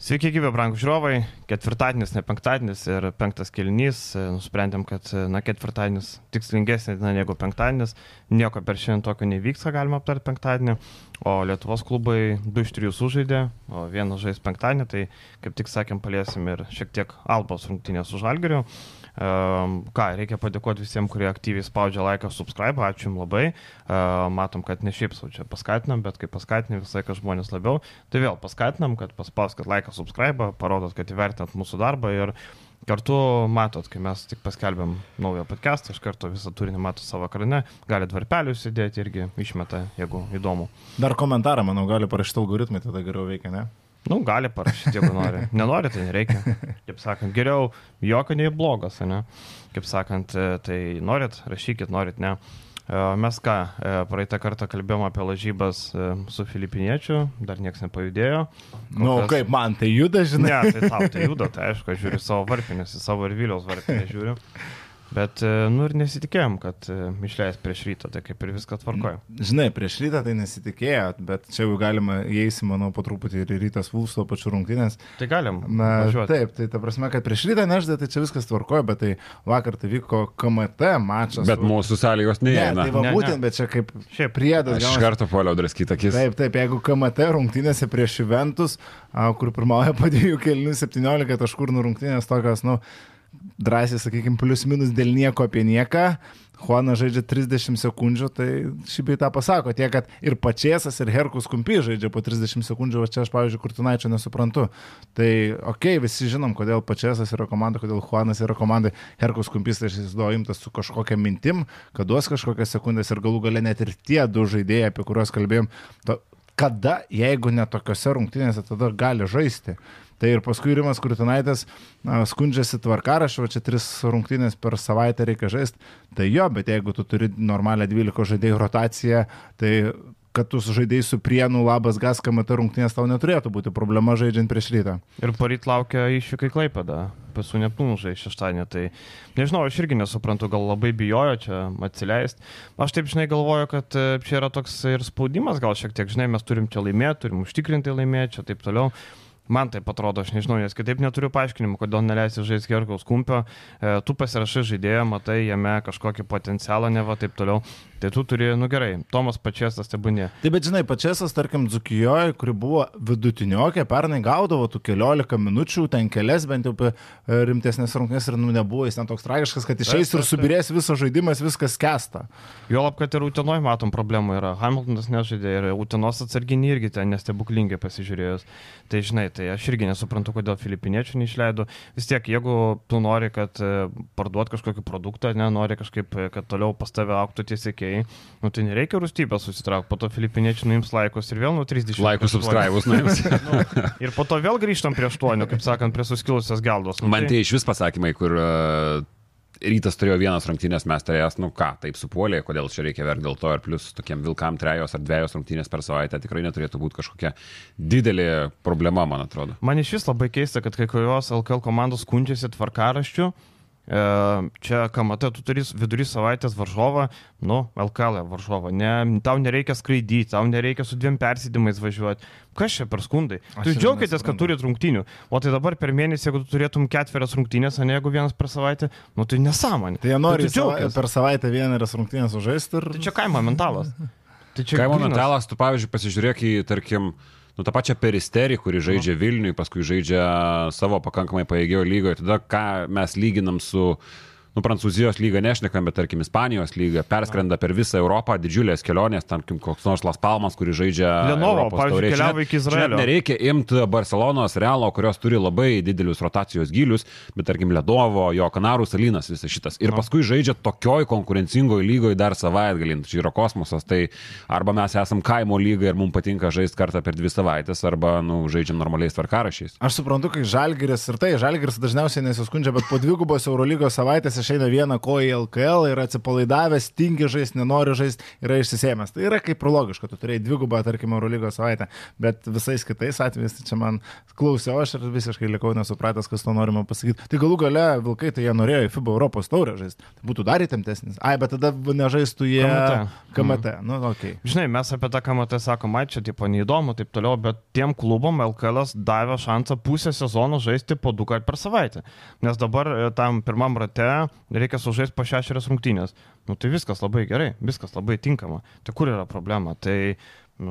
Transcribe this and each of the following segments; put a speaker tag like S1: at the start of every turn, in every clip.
S1: Sveiki, gyvi, brangų žiūrovai. Ketvirtadienis, ne penktadienis ir penktas kelnys. Nusprendėm, kad na, ketvirtadienis tikslingesnė diena negu penktadienis. Nieko per šiandien tokio nevyksta, galima aptarti penktadienį. O Lietuvos klubai 2 iš 3 sužaidė, o vienas žais penktadienį. Tai kaip tik sakėm, paliesim ir šiek tiek Albos rungtynės su Žalgiriu. Um, ką, reikia padėkoti visiems, kurie aktyviai spaudžia laiką, subscribe, ačiū Jums labai. Uh, matom, kad ne šiaip sau čia paskatinam, bet kai paskatinam visą laiką žmonės labiau, tai vėl paskatinam, kad paspauskit laiką, subscribe, parodot, kad įvertinat mūsų darbą ir Kartu matot, kai mes tik paskelbėm naują podcastą, iš karto visą turinį mato savo ekrane, gali dvarpelius įdėti irgi išmeta, jeigu įdomu.
S2: Dar komentarą, manau, gali parašyti algoritmai, tada geriau veikia, ne?
S1: Nu, gali parašyti, jeigu nori. Nenori, tai nereikia. Kaip sakant, geriau jokio nei blogas, ne? Kaip sakant, e, tai norit, rašykit, norit, ne. E, mes ką, e, praeitą kartą kalbėjom apie lažybas su filipiniečiu, dar niekas nepajudėjo.
S2: Na, nu, kas... kaip man tai juda, žinai?
S1: Ne, tai tau tai juda, tai aišku, aš žiūriu savo varpinės, savo ir Viliaus varpinės žiūriu. Bet, e, nu ir nesitikėjom, kad e, išleis prieš rytą, tai kaip ir viską tvarkoja.
S2: Žinai, prieš rytą tai nesitikėjot, bet čia jau galima įeisi, manau, po truputį ir rytas Vulso pačių rungtynės.
S1: Tai galim.
S2: Na, važiuoti. taip, tai ta prasme, kad prieš rytą nežda, tai čia viskas tvarkoja, bet tai vakar tai vyko KMT mačas.
S3: Bet mūsų sąlygos neįeina.
S2: Ne, tai va, ne, būtent, ne. bet čia kaip Šiaip priedas.
S3: Aš iš karto poliau draskyti akis.
S2: Taip, taip, jeigu KMT rungtynėse prieš Juventus, kur pirmauja po dviejų kelnių 17 taškų rungtynės tokios, nu, drąsiai, sakykime, plius minus dėl nieko apie nieką. Juanas žaidžia 30 sekundžių, tai šį bei tą pasako. Tiek, kad ir Pačiasas, ir Herkus Kumpi žaidžia po 30 sekundžių, o čia aš, pavyzdžiui, Kurtinaičio nesuprantu. Tai, okei, okay, visi žinom, kodėl Pačiasas yra komanda, kodėl Juanas yra komanda. Herkus Kumpis, tai aš įsivaizduoju, imtas su kažkokia mintim, kad duos kažkokias sekundės ir galų gale net ir tie du žaidėjai, apie kuriuos kalbėjom, to, kada, jeigu ne tokiuose rungtynėse, tada gali žaisti. Tai ir paskui Rimas Kurtinaitis skundžiasi tvarkarašio, čia tris rungtynės per savaitę reikia žaisti. Tai jo, bet jeigu tu turi normalią 12 žaidėjų rotaciją, tai kad tu žaidėjai su prienu labas gas, kamata rungtynės tau neturėtų būti problema žaidžiant prieš rytą.
S1: Ir poryt laukia išvykai Klaipada, pasų nepnų žai šeštadienį, tai nežinau, aš irgi nesuprantu, gal labai bijojo čia atsileisti. Aš taip, žinai, galvoju, kad e, čia yra toks ir spaudimas, gal šiek tiek, žinai, mes turim čia laimėti, turim užtikrinti laimėti, čia taip toliau. Man tai atrodo, aš nežinau, nes kitaip neturiu paaiškinimų, kodėl neleisi žaisti Gerkaus kumpio. E, tu pasirašai žaidėją, matai jame kažkokį potencialą, ne va taip toliau. Tai tu turi, nu gerai, Tomas Pačiasas tebūnė.
S2: Taip, bet žinai, Pačiasas, tarkim, Dzukijoje, kuri buvo vidutiniokė, pernai gaudavo tų keliolika minučių, ten kelias bent jau e, rimtesnės rungtynės ir nu nebuvo jis ten toks tragiškas, kad išeis ir subirės visas žaidimas, viskas kesta.
S1: Jo lab, kad ir Utenoje matom problemų yra. Hamiltonas nežaidė ir Utenos atsarginiai irgi ten nestebuklingai pasižiūrėjus. Tai žinai, tai aš irgi nesuprantu, kodėl filipiniečių neišleido. Vis tiek, jeigu tu nori, kad e, parduot kažkokį produktą, ne, nori kažkaip, kad toliau pas tave auktų tie okay. nu tai nereikia rūstybės susitraukti, po to filipiniečiai nuims laikus ir vėl nuo 30.
S3: Laikus subscribus nuims.
S1: nu, ir po to vėl grįžtam prie 8, kaip sakant, prie suskilusios galdos.
S3: Nu, Man tai iš vis pasakymai, kur uh, rytas turėjo vienas rungtynės, mes turėjęs, nu ką, taip supuolė, kodėl čia reikia verkti dėl to, ir plus tokiem vilkam trejos ar dviejos rungtynės per savaitę tikrai neturėtų būti kažkokia didelė problema, man atrodo.
S1: Man iš vis labai keista, kad kai kurios LKL komandos skundžiasi tvarkaraščiu E, čia kamata, tu turi vidury savaitės varžovą, nu, LKL varžovą, ne, tau nereikia skraidyti, tau nereikia su dviem persėdimais važiuoti. Kas čia per skundai? Aš tu džiaugitės, kad turit rungtynių, o tai dabar per mėnesį, jeigu tu turėtum ketverias rungtynės, o ne jeigu vienas per savaitę, nu tai nesąmonė.
S2: Tai jie nori tai sava, per savaitę vienerias rungtynės užžaisti ir...
S1: Tai čia kaimo mentalas.
S3: Tai čia kaimo grinas. mentalas, tu pavyzdžiui pasižiūrėk į, tarkim, nu, tą pačią peristerį, kuri žaidžia Vilniui, paskui žaidžia savo pakankamai paėgėjo lygoje, tada ką mes lyginam su nu, Prancūzijos lygą nešnekam, bet tarkim Ispanijos lygą, perskrenda per visą Europą, didžiulės kelionės, tarkim koks nors Las Palmas, kuris žaidžia
S1: Lenovo, pavyzdžiui, keliavo iki Izraelio.
S3: Nereikia imti Barcelonos, Realo, kurios turi labai didelius rotacijos gilius, bet tarkim Ledovo, jo Kanarų salinas, visas šitas. Ir paskui žaidžia tokioj konkurencingoje lygoje dar savaitgalį, čia yra kosmosas, tai arba mes esam kaimo lyga ir mums patinka žaisti kartą per dvi savaitės, arba nu, žaidžiam normaliais tvarkarašiais.
S2: Aš suprantu, kai Žalgiris ir tai, Žalgiris dažniausiai nesiskundžia, bet po dvigubos Eurolygos savaitės išeina vieną koją į LKL ir atsipalaidavęs, tingi žaisti, nenori žaisti, yra išsisėmęs. Tai yra kaip ir logiška, tu turėjai dvigubą, tarkim, Eurolygos savaitę, bet visais kitais atvejais tai čia man klausiau aš ir visiškai likau nesupratęs, kas to norima pasakyti. Tai galų gale Vilkai tai jie norėjo į FIBA Europos taurę žaisti. Tai būtų dar įtemptesnis. Ai, bet tada nežaistų jie KMT. KMT. Mm. Nu, okay.
S1: Žinai, mes apie tą KMT sakom, ai čia tipo neįdomu, taip toliau, bet tiem klubom LKL davė šansą pusę sezono žaisti po du kart per savaitę. Nes dabar e, tam pirmam rate reikia sužaisti po šešerias rungtynės. Nu tai viskas labai gerai, viskas labai tinkama. Tai kur yra problema? Tai Nu,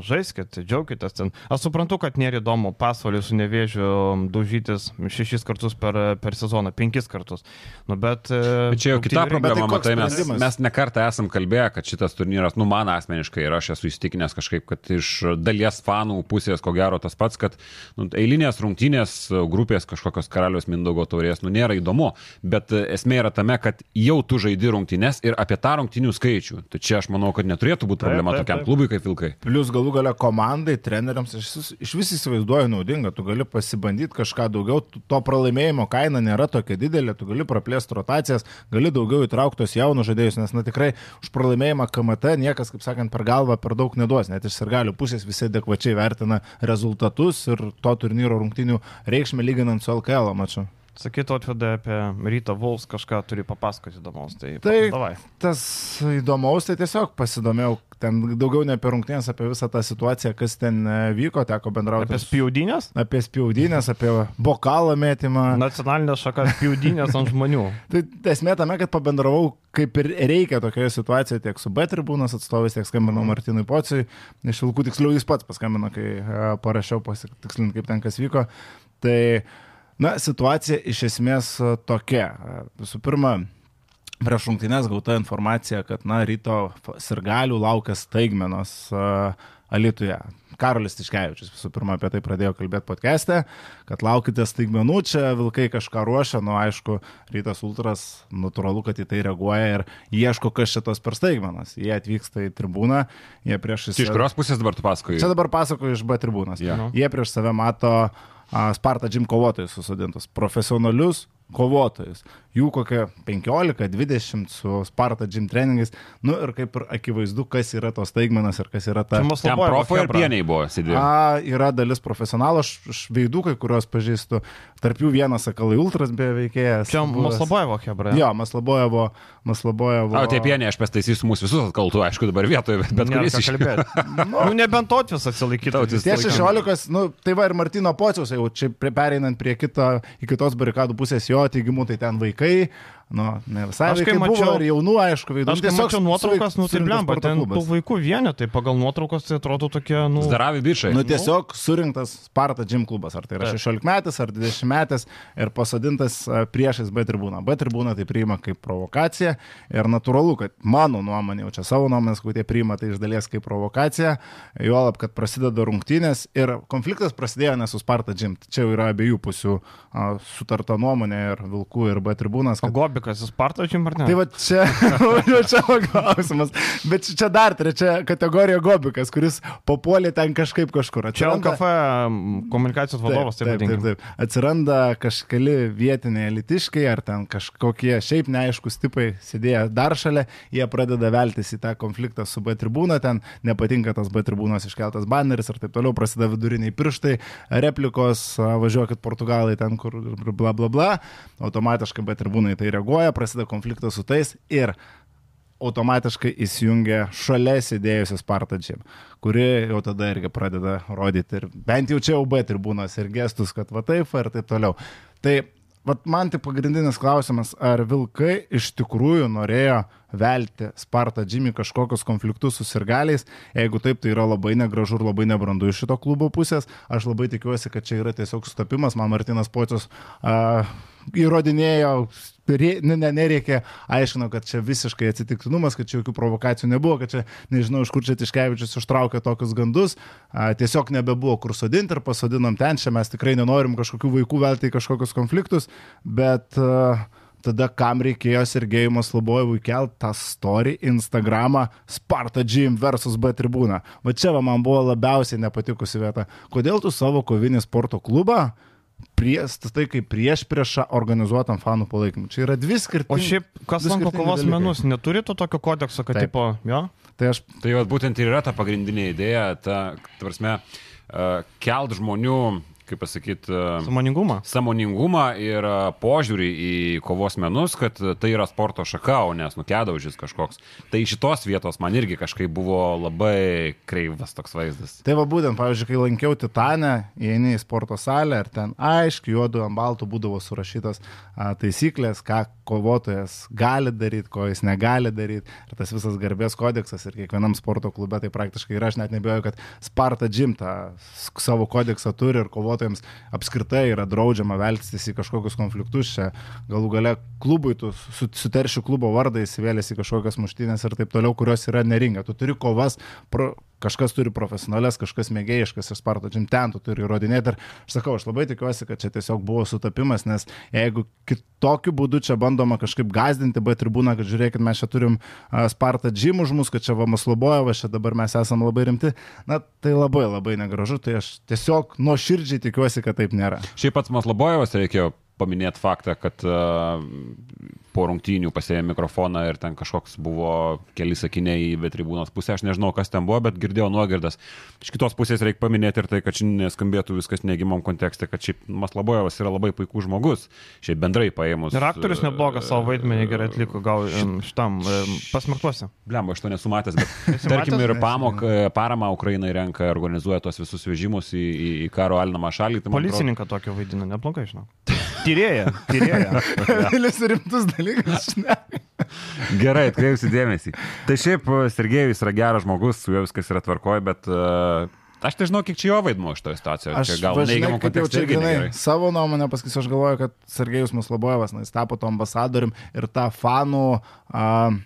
S1: žaiskit, džiaukitės ten. Aš suprantu, kad nėra įdomu pasvalį su nevėžiu dužytis šešis kartus per, per sezoną, penkis kartus. Nu, bet,
S3: e, bet čia jau kita problema, tai matai, mes, mes nekartą esam kalbėję, kad šitas turnyras, nu man asmeniškai ir aš esu įstikinęs kažkaip, kad iš dalies fanų pusės, ko gero tas pats, kad nu, eilinės rungtynės grupės kažkokios karalius Mindogo taurės, nu nėra įdomu, bet esmė yra tame, kad jau tu žaidi rungtynės ir apie tą rungtynių skaičių. Tai čia aš manau, kad neturėtų būti problema taip, taip, taip. tokiam klubui kaip Vilkai.
S2: Plius galų gale komandai, treneriams iš, iš vis įsivaizduoju naudinga, tu gali pasibandyti kažką daugiau, to pralaimėjimo kaina nėra tokia didelė, tu gali praplėsti rotacijas, gali daugiau įtrauktos jaunus žaidėjus, nes na tikrai už pralaimėjimą KMT niekas, kaip sakant, per galvą per daug neduos, net iš sirgalių pusės visi adekvačiai vertina rezultatus ir to turnyro rungtinių reikšmę lyginant su LKL maču.
S1: Sakytų atvedė apie Ryto Vols kažką turi papasakoti įdomaus. Tai,
S2: tai davai. tas įdomaus, tai tiesiog pasidomėjau, ten daugiau ne apie rungtynės, apie visą tą situaciją, kas ten e, vyko, teko bendrauti.
S1: Apie spjaudynės?
S2: Apie spjaudynės, apie bokalą mėtymą.
S1: Nacionalinė šaka spjaudynės ant žmonių.
S2: tai esmė tame, kad pabendravau kaip ir reikia tokioje situacijoje tiek su B tribūnos atstovais, tiek skambinau mhm. Martinui Pociui, iš Vilkų tiksliau jis pats paskambino, kai e, parašiau pasitikslinti, kaip ten kas vyko. Tai Na, situacija iš esmės e, tokia. E, visų pirma, prieš rungtynės gauta informacija, kad, na, ryto sirgalių laukia staigmenos uh, Alituje. Karolis Tiškevičius visų pirma apie tai pradėjo kalbėti podcast'e, kad laukite staigmenų, čia vilkai kažką ruošia, nu aišku, rytas ultras, natūralu, kad į tai reaguoja ir ieško, kas šitos per staigmenas. Jie atvyksta į tribūną, jie prieš...
S3: Iš kurios pusės dabar tu pasakoji?
S2: Čia dabar pasakoju iš B tribūnos. Yeah. Jie prieš save mato Sparta Jim kovotojus susodintus, profesionalius kovotojus jų kokia 15-20 su Sparta gym treningais. Nu ir kaip ir akivaizdu, kas yra tos staigmenas ir kas yra ta...
S3: Čia profo ir pieniai buvo sėdėjo.
S2: A, yra dalis profesionalų, aš, aš veidukai, kuriuos pažįstu, tarp jų vienas Akalai Ultras be veikėjas.
S1: Čia Maslabojevo Hebra.
S2: Jo, Maslabojevo. Maslabojevo.
S3: O tie pieniai, aš pastaisysiu mūsų visus atkaltų, aišku, dabar vietoje, bet, bet kuris
S1: iškalbėti. nu, nu, nebent tautis atsilaikytų.
S2: Tie 16, nu, tai va ir Martino Pociaus, jau čia pereinant prie kito, į kitos barikadų pusės jo teigimu, tai ten vaikai, vaikai Nu, ne visai. Aš kai mačiau ir jaunų, aišku, veidų.
S1: Aš tiesiog mačiau nuotraukas, nu tai blemba, ten tų vaikų vienetai, pagal nuotraukas tai atrodo tokie, nu...
S3: Zdaravi bičiai.
S2: Nu tiesiog surinktas Sparta gym klubas, ar tai yra 16 metais, ar 20 metais ir pasadintas priešais B tribūną. B tribūną tai priima kaip provokacija ir natūralu, kad mano nuomonė, jau čia savo nuomonės, kurie priima tai iš dalies kaip provokacija, juolab, kad prasideda rungtynės ir konfliktas prasidėjo ne su Sparta gym. Čia jau yra abiejų pusių sutarta nuomonė ir Vilkų ir B tribūnas.
S1: Kad... Gobi Gobikas, jis Sparto žym ar ne?
S2: Tai va čia, čia klausimas. Bet čia dar trečia kategorija Gobikas, kuris papuolė ten kažkaip kažkur.
S1: Atsiranda... Čia LKF komunikacijos vadovas,
S2: taip, taip, taip, taip. Atsiranda kažkeli vietiniai elitiškai ar ten kažkokie šiaip neaiškus tipai sėdėję dar šalia, jie pradeda veltis į tą konfliktą su B tribūna, ten nepatinka tas B tribūnos iškeltas baneris ir taip toliau, prasideda viduriniai pirštai, replikos, važiuokit portugalai ten, kur bla bla bla, automatiškai B tribūnai tai reaguoja reaguoja, prasideda konfliktas su tais ir automatiškai įsijungia šalia sėdėjusi Spartačiam, kuri jau tada irgi pradeda rodyti ir bent jau čia jau B tribūnos ir gestus, kad va taip ir taip toliau. Tai Vat man tai pagrindinis klausimas, ar vilkai iš tikrųjų norėjo velti Spartą Džimį kažkokius konfliktus su sirgaliais. Jeigu taip, tai yra labai negražu ir labai nebrandu iš šito klubo pusės. Aš labai tikiuosi, kad čia yra tiesiog sutapimas. Man Martinas Pocius uh, įrodinėjo, ne, ne, nereikia, aiškino, kad čia visiškai atsitiktinumas, kad čia jokių provokacijų nebuvo, kad čia nežinau, iš kur čia Tiškevičius ištraukė tokius gandus, a, tiesiog nebebuvo kur sodinti ir pasodinom ten, čia mes tikrai nenorim kažkokių vaikų velti į kažkokius konfliktus, bet a, tada kam reikėjo Sergejimo Slobojevui kelti tą story Instagramą Sparta Gym versus B tribūną. Va čia va man buvo labiausiai nepatikusi vieta. Kodėl tu savo kovinį sporto klubą prieš, tai kaip prieš priešą organizuotam fanų palaikymui. Čia yra dvi skirtingos.
S1: O šiaip, kas lanko kovos dalykai. menus, neturi to tokio kodekso, kad Taip. tipo, jo?
S3: Tai, aš... tai va, būtent ir yra ta pagrindinė idėja, ta, tvarsme, uh, kelt žmonių kaip pasakyti,
S1: samoningumą.
S3: Samoningumą ir e, požiūrį į kovos menus, kad tai yra sporto šaka, o nes nukėdaužis kažkoks. Tai šitos vietos man irgi kažkaip buvo labai kreivas toks vaizdas.
S2: Tai va būtent, pavyzdžiui, kai lankiau Titanę, įeini į sporto salę ir ten aiškiai juodu ant baltų būdavo surašytos a, taisyklės, ką kovotojas gali daryti, ko jis negali daryti. Ir tas visas garbės kodeksas ir kiekvienam sporto klube tai praktiškai yra, aš net nebejoju, kad Sparta Gym tą savo kodeksą turi ir kovotojas darbuotojams apskritai yra draudžiama veltis į kažkokius konfliktus. Čia galų gale klubui, tu suterši klubo vardą, įsivėlėsi į kažkokias muštynės ir taip toliau, kurios yra neringa. Tu turi kovas, pro, kažkas turi profesionales, kažkas mėgėjiškas ir Sparto Gym ten tu turi įrodinėti. Ir aš sakau, aš labai tikiuosi, kad čia tiesiog buvo sutapimas, nes jeigu kitokiu būdu čia bandoma kažkaip gazdinti B tribūną, kad žiūrėkit, mes čia turim Spartą Gym už mus, kad čia Vamas Lobojevas, čia dabar mes esame labai rimti, na tai labai labai negražu, tai aš tiesiog nuoširdžiai tikiuosi, kad taip nėra.
S3: Šiaip pats Maslobojevas reikėjo paminėti faktą, kad uh, po rungtynių pasėjė mikrofoną ir ten kažkoks buvo keli sakiniai į tribūnos pusę, aš nežinau, kas ten buvo, bet girdėjau nuogirdas. Iš kitos pusės reikia paminėti ir tai, kad šiandien neskambėtų viskas negimam kontekste, kad šiaip Maslabojevas yra labai puikus žmogus, šiaip bendrai paėmus.
S1: Ir aktorius neblogas savo vaidmenį gerai atliko, gal šitam pasmartuose.
S3: Blemba, aš to nesu matęs, bet tarkim ir pamok, paramą Ukrainai renka, organizuoja tos visus vežimus į, į, į karo alinamą šalį.
S1: Tai Policininką atrodo... tokio vaidina, neblogai, žinau. Tyrėja, tyrėja.
S2: Vėlius rimtus dalykus.
S3: Gerai, atkreipsiu dėmesį. Tai šiaip e, Sergejus yra geras žmogus, su juo viskas yra tvarkoje, bet uh, Aš nežinau, kiek čia jo vaidmuo iš to situacijoje.
S2: Aš čia gal neigiamą kontekstą irgi grinai, savo nuomonę pasakysiu, aš galvoju, kad Sergejus Muslobojevas, na, jis tapo to ambasadorium ir tą fanų uh,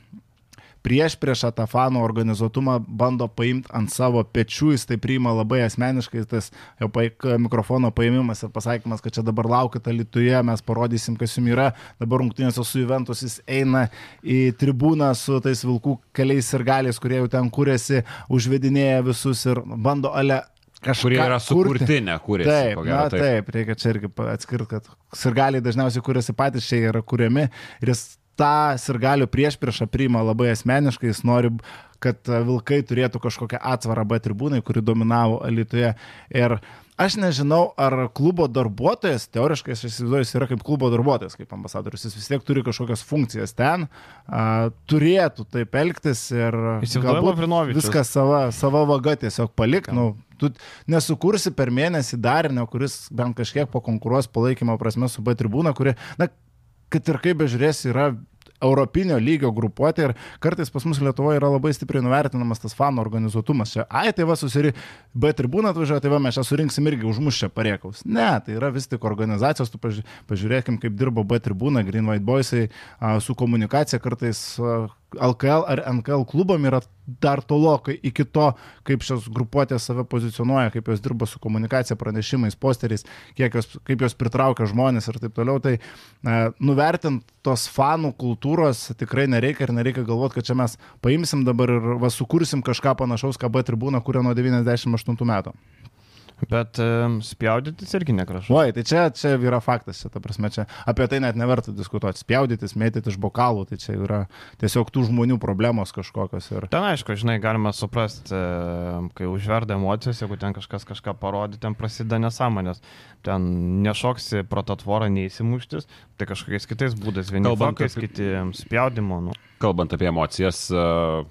S2: prieš prieš tą fanų organizuotumą bando paimti ant savo pečių, jis tai priima labai asmeniškai, tas jo paik, mikrofono paėmimas ir pasakymas, kad čia dabar laukite Lietuvoje, mes parodysim, kas jums yra, dabar rungtynėse su Juventus jis eina į tribūną su tais vilkų keliais ir galiais, kurie jau ten kūrėsi, užvedinėja visus ir bando ale
S3: kažką. Kurie yra sukurti, ne kūrėsi.
S2: Taip, gero, na, taip. taip, reikia čia irgi atskirti, kad sirgaliai dažniausiai kūrėsi patys, čia yra kūriami ir jis tą sirgalių prieš priešą priima labai asmeniškai, jis nori, kad Vilkai turėtų kažkokią atsvarą B tribūnai, kuri dominavo Alitoje. Ir aš nežinau, ar klubo darbuotojas, teoriškai aš įsivaizduoju, jis yra kaip klubo darbuotojas, kaip ambasadorius, jis vis tiek turi kažkokias funkcijas ten, a, turėtų taip elgtis ir viską sava, sava vaga tiesiog palik. Nu, tu nesukursi per mėnesį darinio, kuris bent kažkiek pakonkuruos palaikymo prasme su B tribūna, kuri, na, kad ir kaip bežiūrės, yra europinio lygio grupuotė ir kartais pas mus Lietuvoje yra labai stipriai nuvertinamas tas fanų organizuotumas. Čia, ai, tai va, susiri, B tribūną atvažiuoja, tai va, mes čia surinksim irgi užmušę pareikaus. Ne, tai yra vis tik organizacijos, tu pažiūrėkim, kaip dirbo B tribūna, Green White Boysai, su komunikacija kartais LKL ar NKL klubam yra dar tolokai iki to, kaip šios grupuotės save pozicionuoja, kaip jos dirba su komunikacija, pranešimais, posteriais, jos, kaip jos pritraukia žmonės ir taip toliau. Tai e, nuvertint tos fanų kultūros tikrai nereikia ir nereikia galvoti, kad čia mes paimsim dabar ir va, sukursim kažką panašaus, ką B tribūna kuria nuo 98 metų.
S1: Bet um, spjaudytis irgi negražu.
S2: Oi, tai čia, čia yra faktas, ta prasme, čia apie tai net neverta diskutuoti. Spjaudytis, mėtyti iš bokalų, tai čia yra tiesiog tų žmonių problemos kažkokios. Ir...
S1: Ten aišku, žinai, galima suprasti, kai užverda emocijos, jeigu ten kažkas kažką parodė, ten prasideda nesąmonės. Ten nešoksi pro tą tvorą neįsimuštis, tai kažkokiais kitais būdais, vieni kalbant, kiti spjaudimo. Nu.
S3: Kalbant apie emocijas, uh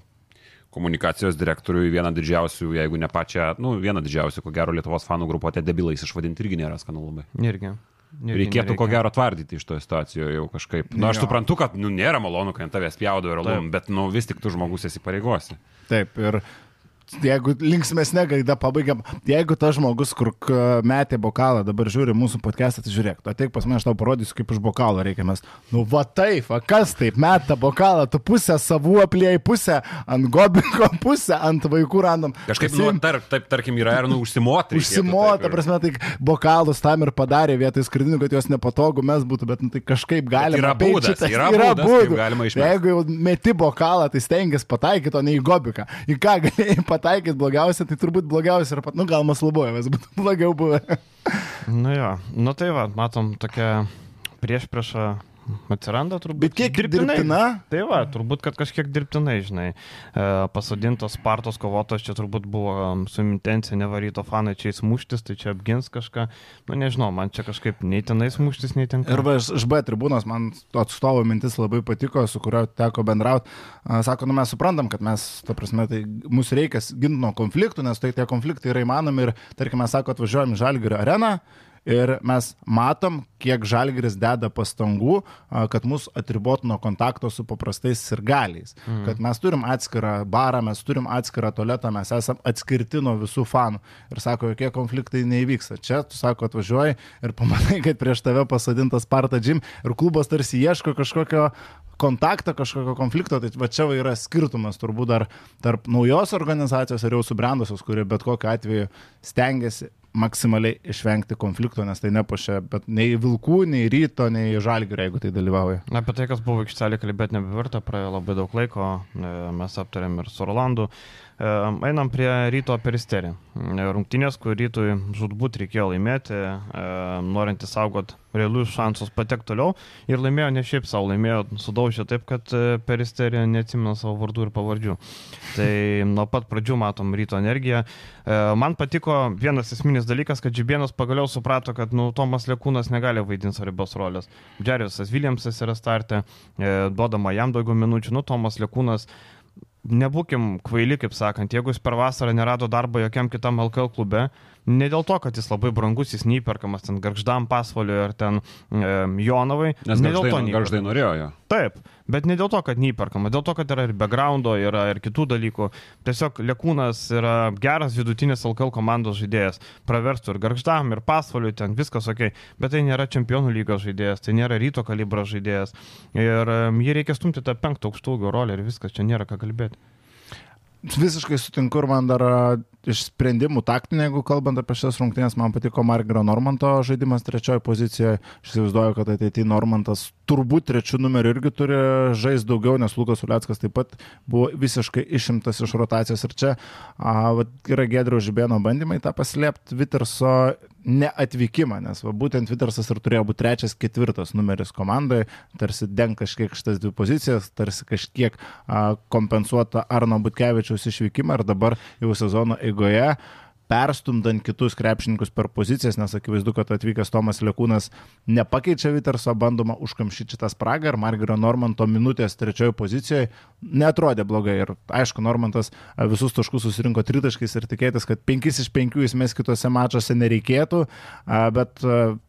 S3: komunikacijos direktoriui vieną didžiausių, jeigu ne pačią, nu, vieną didžiausių, ko gero, Lietuvos fanų grupuotę debilais išvadinti irgi nėra skanu labai.
S1: Irgi. Irgi
S3: Reikėtų nereikia. ko gero tvardyti iš to situacijoje jau kažkaip. Na, nu, aš jo. suprantu, kad nu, nėra malonu, kai ant tavęs pjaudo ir alum, bet nu, vis tik tu žmogus esi pareigosi.
S2: Taip, ir jeigu linksmėsnė gaida pabaigiam, jeigu tas žmogus, kur metė bokalą, dabar žiūri mūsų podcast'ą, tai žiūrėk, tu ateik pas mane, aš tau parodysiu, kaip iš bokalo reikia mes. Nu, va taip, va kas taip meta bokalą, tu pusę savų apliai, pusę ant gobiko, pusę ant vaikų randam.
S3: Kažkaip, nu, tar, taip, tarkim, yra ir, nu, užsimoti.
S2: Užsimoti, prasme, tai bokalus tam ir padarė vietoj skridinių, kad jos nepatogu mes būtų, bet, nu, tai kažkaip galima.
S3: Yra būdas, šitas, yra, yra būdas, būdas. galima išmesti.
S2: Jeigu jau meti bokalą, tai stengiasi pataikyti, o ne į gobiką. Į ką galėjai pataikyti blogiausia, tai turbūt blogiausia ir pat, nu gal Maslubojevas būtų blogiau buvę.
S1: Nu jo, nu tai va, matom tokia prieš priešą Atsiranda turbūt.
S2: Bet kiek dirbtinai? dirbtina?
S1: Tai va, turbūt, kad kažkiek dirbtinai, žinai. E, pasadintos Spartos kovotos čia turbūt buvo su intencija nevaryto fanai čia įsmuštis, tai čia apgins kažką. Nu nežinau, man čia kažkaip nei tenais muštis, nei ten.
S2: Ir va, iš, B tribūnos man atstovo mintis labai patiko, su kurio teko bendrauti. Sako, nu mes suprantam, kad mes, ta prasme, tai mūsų reikia ginti nuo konfliktų, nes tai tie konfliktai yra įmanomi ir, tarkime, sako, atvažiuojam į Žalgirio areną ir mes matom, kiek žalgris deda pastangų, kad mus atribotų nuo kontakto su paprastais sirgaliais. Mhm. Kad mes turim atskirą barą, mes turim atskirą tualetą, mes esame atskirti nuo visų fanų. Ir sako, jokie konfliktai neįvyksta. Čia, tu sako, atvažiuoji ir pamatai, kad prieš tave pasadintas Sparta Jim ir klubas tarsi ieško kažkokio kontaktą, kažkokio konflikto, tai va čia yra skirtumas turbūt dar tarp naujos organizacijos ir jau subrendusios, kuri bet kokiu atveju stengiasi maksimaliai išvengti konflikto, nes tai nepušia, bet nei vilkų, nei ryto, nei žalgių, jeigu tai dalyvauja.
S1: Apie tai, kas buvo aikštelė, kalbėti nebeverta, praėjo labai daug laiko, e, mes aptarėm ir su Rolandu. E, einam prie ryto peristerį. E, rungtynės, kur rytui žudbūt reikėjo laimėti, e, norint įsaugot realius šansus patekti toliau. Ir laimėjo ne šiaip savo, laimėjo sudaužė taip, kad peristerį neatsimena savo vardų ir pavardžių. Tai nuo pat pradžių matom ryto energiją. Man patiko vienas esminis dalykas, kad Džibienas pagaliau suprato, kad nu, Tomas Lekūnas negali vaidinti svarbios rolės. Džeriusas Williamsas yra startė, duodama jam daugiau minučių, nu Tomas Lekūnas nebūkim kvaili, kaip sakant, jeigu jis per vasarą nerado darbo jokiam kitam LKL klube, ne dėl to, kad jis labai brangus, jis neįperkamas ten Garždam pasvaliui ar ten e, Jonovai.
S3: Nes
S1: ne
S3: dėl to Garždai norėjo jo.
S1: Taip, bet ne dėl to, kad neįperkama, dėl to, kad yra ir backgroundo, yra ir kitų dalykų. Tiesiog Lekūnas yra geras vidutinis LKL komandos žaidėjas. Praverstų ir Garždam, ir pasvaliui, ten viskas ok, bet tai nėra čempionų lygos žaidėjas, tai nėra ryto kalibro žaidėjas. Ir e, jį reikia stumti tą penktą aukštųjų rolę ir viskas, čia nėra ką kalbėti.
S2: Visiškai sutinku ir man dar iš sprendimų taktinių, jeigu kalbant apie šias rungtynės, man patiko Margero Normanto žaidimas trečioje pozicijoje. Aš įsivaizduoju, kad ateityje Normantas turbūt trečių numerių irgi turi žaisti daugiau, nes Lukas Uliackas taip pat buvo visiškai išimtas iš rotacijos. Ir čia a, va, yra Gedrio Žibėno bandymai tą paslėpti Viterso neatvykimą, nes va, būtent Vitersas ir turėjo būti trečias, ketvirtas numeris komandoje, tarsi den kažkiek šitas dvi pozicijas, tarsi kažkiek a, kompensuota Arno Butkevičiaus išvykimą ir dabar jau sezono eigoje perstumdant kitus krepšininkus per pozicijas, nes akivaizdu, kad atvykęs Tomas Lekūnas nepakeičia Viterso, bandoma užkamšyti šitą spragą ir Margerio Normanto minutės trečiojo pozicijoje netrodė blogai. Ir aišku, Normantas visus taškus susirinko tritaškais ir tikėtis, kad penkis iš penkių jis mes kitose mačiuose nereikėtų, bet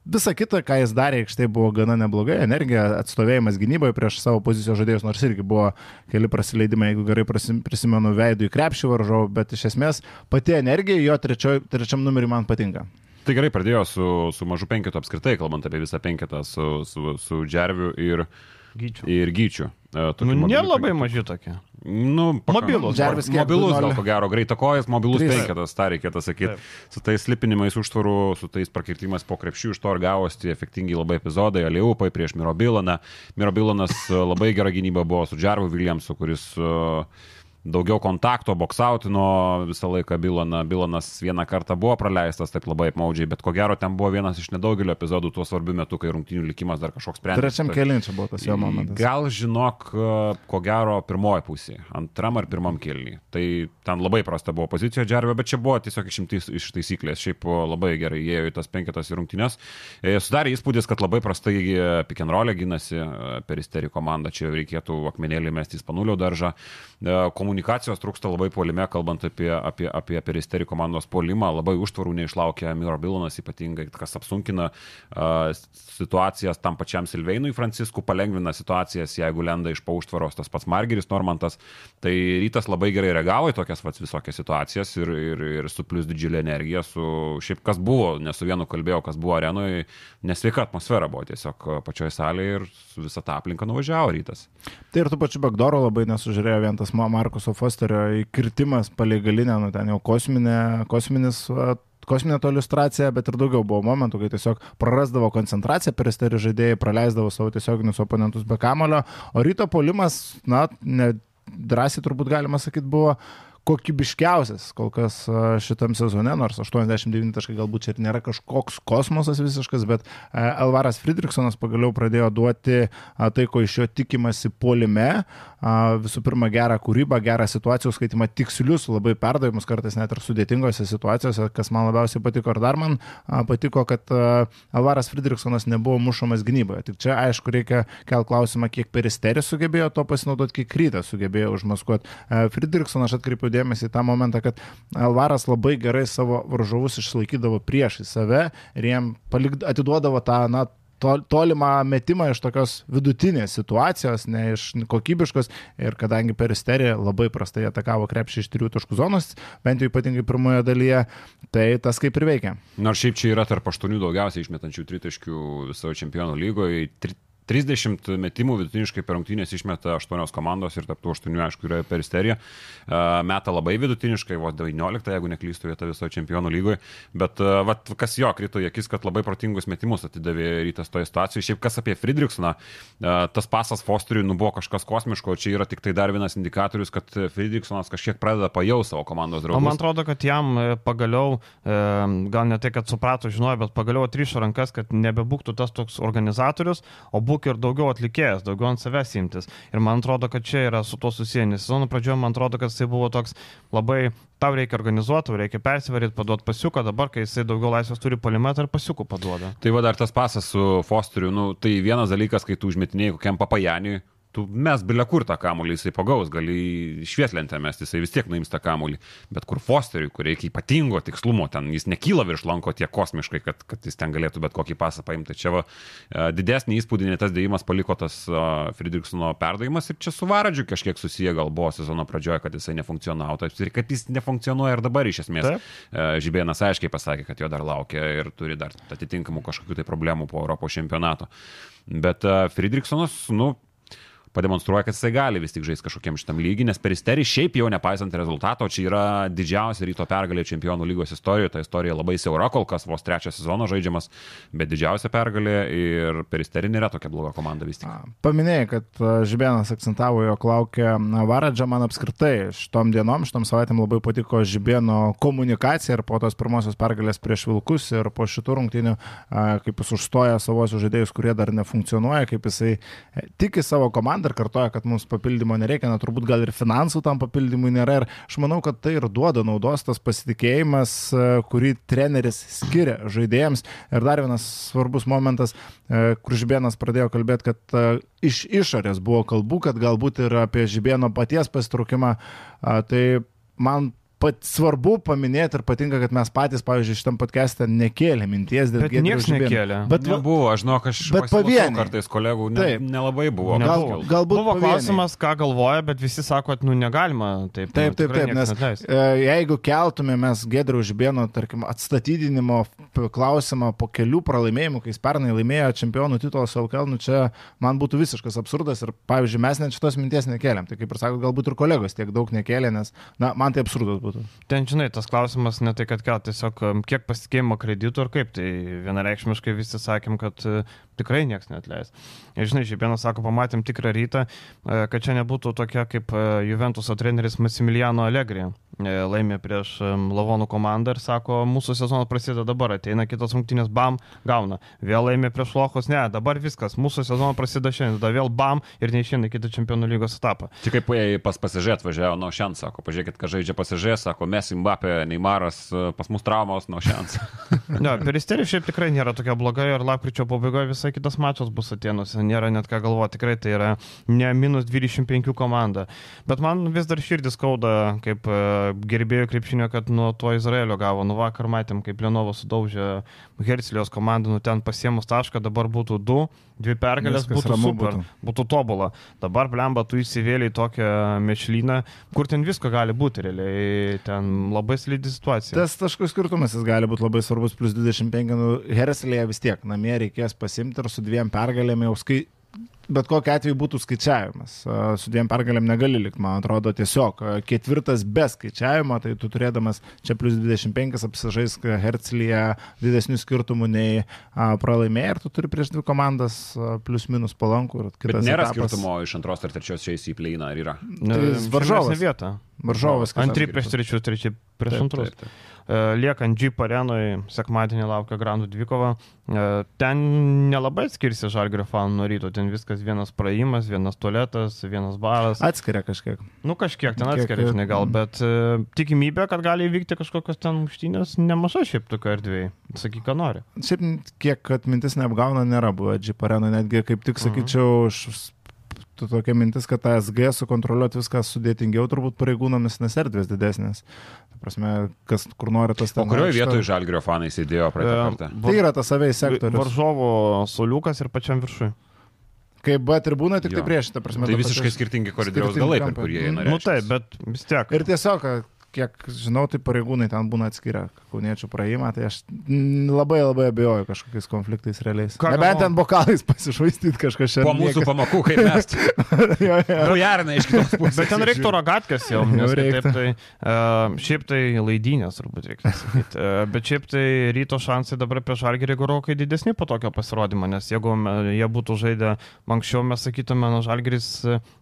S2: visa kita, ką jis darė, aikštė buvo gana neblogai, energija, atstovėjimas gynyboje prieš savo pozicijos žaidėjus, nors irgi buvo keli prasileidimai, jeigu gerai prisimenu, veidų į krepšį varžovų, bet iš esmės pati energija jo trečioj, trečiam numeriui man patinka.
S3: Tai gerai pradėjo su, su mažu penketu apskritai, kalbant apie visą penketą, su, su, su Džerviu ir Gyčiu. Ir Gyčiu.
S1: E, nu, nėra labai maži tokie.
S3: Nu, mobilus.
S2: Džervis
S3: mobilus, gal ko gero, greito kojas, mobilus 3. penketas, tą reikėtų sakyti. Su tais lipinimais užtvarų, su tais prakirtimais po krepšių iš to ir gavosi efektingi labai epizodai, Aliupai prieš Miro Bilaną. Miro Bilanas e, labai gera gynyba buvo su Džervu Williamsu, kuris uh, daugiau kontakto, boksautino visą laiką Biloną. Bilonas vieną kartą buvo praleistas taip labai apmaudžiai, bet ko gero ten buvo vienas iš nedaugelio epizodų tuo svarbiu metu, kai rungtinių likimas dar kažkoks sprendė.
S2: Trečiam kelinčiam buvo tas jo momentas.
S3: Gal žinok, ko gero pirmoji pusė, antram ar pirmam kelniui. Tai ten labai prasta buvo pozicija Džervio, bet čia buvo tiesiog išimtis iš taisyklės. Šiaip labai gerai įėjo į tas penketas į rungtinės. E, sudarė įspūdis, kad labai prastai pick and roll gynasi e, peristerį komandą. Čia reikėtų akmenėlį mesti į spanulio daržą. E, komunikacijos trūksta labai polime, kalbant apie, apie, apie peristerį komandos polimą, labai užtvarų neišlaukia Miro Bilonas ypatingai, kas apsunkina uh, situacijas tam pačiam Silveinui Francisku, palengvina situacijas, jeigu lenda iš pauštvaros tas pats Margeris Normantas. Tai rytas labai gerai reagavo į tokias vats, visokias situacijas ir, ir, ir su plus didžiulė energija, su šiaip kas buvo, ne su vienu kalbėjau, kas buvo arenoje, nesveika atmosfera buvo tiesiog pačioje salėje ir visą tą aplinką nuvažiavo rytas.
S2: Tai ir tų pačių Bagdoro labai nesužiūrėjo vien tas Markuso Fosterio įkirtimas palei galinę, nu ten jau kosminė, kosminis va, kosminė to iliustracija, bet ir daugiau buvo momentų, kai tiesiog prarasdavo koncentraciją, peristerį žaidėjai praleisdavo savo tiesioginius oponentus be kamulio, o ryto polimas, na, ne, drąsiai turbūt galima sakyti, buvo kokybiškiausias kol kas šitam sezone, nors 89 taškai galbūt čia ir nėra kažkoks kosmosas visiškas, bet Elvaras Friedrichsonas pagaliau pradėjo duoti tai, ko iš jo tikimasi polime. Visų pirma, gerą kūrybą, gerą situacijų skaitimą, tikslius, labai perdavimus, kartais net ir sudėtingose situacijose, kas man labiausiai patiko. Ir dar man patiko, kad Elvaras Friedrichsonas nebuvo mušamas gynyboje. Tik čia, aišku, reikia kel klausimą, kiek peristeris sugebėjo to pasinaudoti, kiek krytas sugebėjo užmaskuoti. Friedrichsonas, aš atkreipiu dėmesį į tą momentą, kad Alvaras labai gerai savo varžovus išlaikydavo priešai save ir jiem palik, atiduodavo tą, na, tolimą metimą iš tokios vidutinės situacijos, ne iš kokybiškos. Ir kadangi peristerija labai prastai atakavo krepšį iš trijų taškų zonos, bent jau ypatingai pirmoje dalyje, tai tas kaip ir veikia.
S3: Nors šiaip čia yra tarp aštuonių daugiausiai išmetančių tritaškių visoje čempionų lygoje. 30 metimų vidutiniškai per rungtynės išmeta 8 komandos ir tarptų 8, aišku, yra peristerija. Meta labai vidutiniškai, vos 19, jeigu neklystu, vieta visoje čempionų lygoje. Bet vat, kas jo krito į akis, kad labai protingus metimus atidavė rytas toje situacijoje. Šiaip kas apie Friedrichsoną, tas pasas Fosteriui nu, buvo kažkas kosmiško, čia yra tik tai dar vienas indikatorius, kad Friedrichsonas kažkiek pradeda pajausti savo komandos draugus.
S1: Man atrodo, kad jam e, pagaliau, e, gal ne tai, kad suprato, žinojo, bet pagaliau atrišo rankas, kad nebebūktų tas toks organizatorius, o būtų būk ir daugiau atlikėjas, daugiau ant savęs imtis. Ir man atrodo, kad čia yra su to susiję. Nes sezono pradžioje man atrodo, kad tai buvo toks labai, tau reikia organizuoti, tau reikia persivaryti, paduoti pasiuką, dabar, kai jisai daugiau laisvės turi polimetą ir pasiukų paduoda.
S3: Tai va dar tas pasas su Fosteriu, nu, tai vienas dalykas, kai tu užmetinėjai kokiam papajaniui, tu mes bilia kur tą kamuolį jisai pagaus, gali švietlentę mesti, jisai vis tiek naims tą kamuolį, bet kur Fosteriui, kur reikia ypatingo tikslumo, ten jis nekyla virš lanko tiek kosmiškai, kad, kad jis ten galėtų bet kokį pasą paimti. Tai čia va, e, didesnį įspūdį net tas dėjimas paliko tas uh, Friedrichsono perdavimas ir čia su Varadžiu kažkiek susiję gal buvo sezono pradžioje, kad jisai nefunkcionavo. Tai ir kad jis nefunkcionuoja ir dabar iš esmės. Taip. Uh, Žibėnas aiškiai pasakė, kad jo dar laukia ir turi dar atitinkamų kažkokių tai problemų po Europos čempionato. Bet Friedrichsonas, nu, pademonstruoja, kad jisai gali vis tik žaisti kažkokiam šitam lygiui, nes peristerį šiaip jau nepaisant rezultato, čia yra didžiausia ryto pergalė čempionų lygos istorijoje, ta istorija labai siaura, kol kas vos trečią sezoną žaidžiamas, bet didžiausia pergalė ir peristerį nėra tokia bloga komanda vis tik.
S2: Paminėjai, kad Žibėnas akcentavo, jog laukia Varadža, man apskritai šitom dienom, šitom savaitėm labai patiko Žibėno komunikacija ir po tos pirmosios pergalės prieš Vilkus ir po šitų rungtynių, kaip jis užstoja savosius žaidėjus, kurie dar nefunkcionuoja, kaip jisai e, tiki savo komandą dar kartoja, kad mums papildymo nereikia, na turbūt gal ir finansų tam papildymui nėra. Ir aš manau, kad tai ir duoda naudos tas pasitikėjimas, e, kurį treneris skiria žaidėjams. Ir dar vienas svarbus momentas, e, kur Žibėnas pradėjo kalbėti, kad e, iš išorės buvo kalbų, kad galbūt ir apie Žibėno paties pasitraukimą. Tai man pat, svarbu paminėti ir patinka, kad mes patys, pavyzdžiui, šitam podcast'e nekėlė minties dėl
S1: to. Niekas nekėlė.
S3: Bet buvo, aš žinau, aš bet pavieniai. Kartais kolegų ne, taip, nelabai buvo.
S1: Gal, galbūt buvo pavieniai. klausimas, ką galvoja, bet visi sako, kad nu negalima. Taip,
S2: taip, nu, taip. taip nes, netleis. E, jeigu keltume mes Gedrių Žibėno, tarkim, atstatydinimo klausimą po kelių pralaimėjimų, kai jis pernai laimėjo čempionų titulą savo kelnų, čia man būtų visiškas absurdas ir, pavyzdžiui, mes net šitos minties nekėlėm. Tai kaip ir sako, galbūt ir kolegos tiek daug nekėlė, nes, na, man tai absurdas būtų.
S1: Ten, žinai, tas klausimas ne tai, kad kel, tiesiog kiek pasitikėjimo kreditų ir kaip. Tai vienareikšmiškai visi sakėm, kad uh, tikrai niekas netleis. Ir žinai, Žibėnas sako, pamatėm tikrą rytą, uh, kad čia nebūtų tokia kaip uh, Juventuso treneris Massimiliano Allegri. E, laimė prieš Lavonų komandą ir sako, mūsų sezonas prasideda dabar, ateina kitos rungtynės, bam, gauna. Vėl laimė prieš Lohus, ne, dabar viskas, mūsų sezonas prasideda šiandien, tada vėl bam ir neišeina kitą čempionų lygos etapą.
S3: Tik kaip pas pasižiūrėt atvažiavo nuo šiandien, sako, pažiūrėkit, ką žaidžia pasižiūrėt, sako, mes Mbappé, Neymaras, e, pas mus traumos nuo šiandien.
S1: ne, peristerija šiaip tikrai nėra tokia bloga ir lapkričio pabaigoje visai kitas mačas bus atėnusi, nėra net ką galvoti, tikrai tai yra ne minus 25 komanda. Bet man vis dar širdis skauda, kaip e, gerbėjų krepšinio, kad nuo to Izraelio gavo. Nu vakar matėm, kaip Lenovas sudaužė Herslijos komandą, nu ten pasiemus tašką, dabar būtų du, dvi pergalės, Viskas būtų super, būtų. būtų tobula. Dabar blemba, tu įsivėliai tokią mešlyną, kur ten visko gali būti realiai, ten labai slidi situacija.
S2: Tas taškų skirtumas jis gali būti labai svarbus, plus 25, nu, Herslėje vis tiek namie reikės pasimti ir su dviem pergalėm jau skai bet kokiu atveju būtų skaičiavimas. Su dviem pergalėm negali likti, man atrodo, tiesiog ketvirtas be skaičiavimo, tai tu turėdamas čia plus 25 apsižais Hercelyje didesnių skirtumų nei pralaimėjai ir tu turi prieš dvi komandas plus minus palankų.
S3: Bet nėra etapas... skirtumo iš antros ar trečios šiais į pleiną, ar yra?
S1: Tai varžovas vieta.
S2: Varžovas.
S1: Antri prieš trečius, treči prieš antrus. E, liekant Jeep arenui, sekmadienį laukia Grandų dvikova. E, ten nelabai skirsi žalgrio fanų nuo ryto, ten viskas vienas praėjimas, vienas tualetas, vienas baras.
S2: Atskiria kažkiek.
S1: Nu kažkiek ten atskiria, žinai, gal, bet uh, tikimybė, kad gali įvykti kažkokios ten muštynės, nemaža šiaip tokio erdvėje. Sakyk, ką nori.
S2: Šiaip kiek atmintis neapgauna, nėra buvę Jeep arenui, netgi kaip tik mhm. sakyčiau, tu tokia mintis, kad tą SG sukontroliuoti viską sudėtingiau turbūt pareigūnomis, nes erdvės didesnės. Ta prasme, kas kur nori tas ten.
S3: O kurioje vietoje žalgrio fanai sėdėjo praeitą e, kartą?
S2: Tai yra tas savai sektorius.
S1: Varžovo soliukas ir pačiam viršui.
S2: Kaip B tribūna, tik jo. tai prieš, ta prasme.
S3: Tai visiškai skirtingi koridoriaus galai, per kurie jie norėjo.
S1: Nu taip, bet vis tiek.
S2: Ir tiesiog, kiek žinau, tai pareigūnai ten būna atskiria kauniečių praėjimą, tai aš labai labai abejoju kažkokiais konfliktais realiais. Ką Nebent ten bokalais pasišvaistyti kažką šiandien.
S3: Po mūsų niekas... pamokų, kaip mes. jo, jo. Jarina iš kitos pusės.
S1: Bet ten reiktų rogatkas jau, nes taip, tai, uh, šiaip tai laidynės turbūt reikia sakyti. Uh, bet šiaip tai ryto šansai dabar prieš Žalgirį gerokai didesni po tokio pasirodymo, nes jeigu jie būtų žaidę anksčiau, mes sakytume, na Žalgiris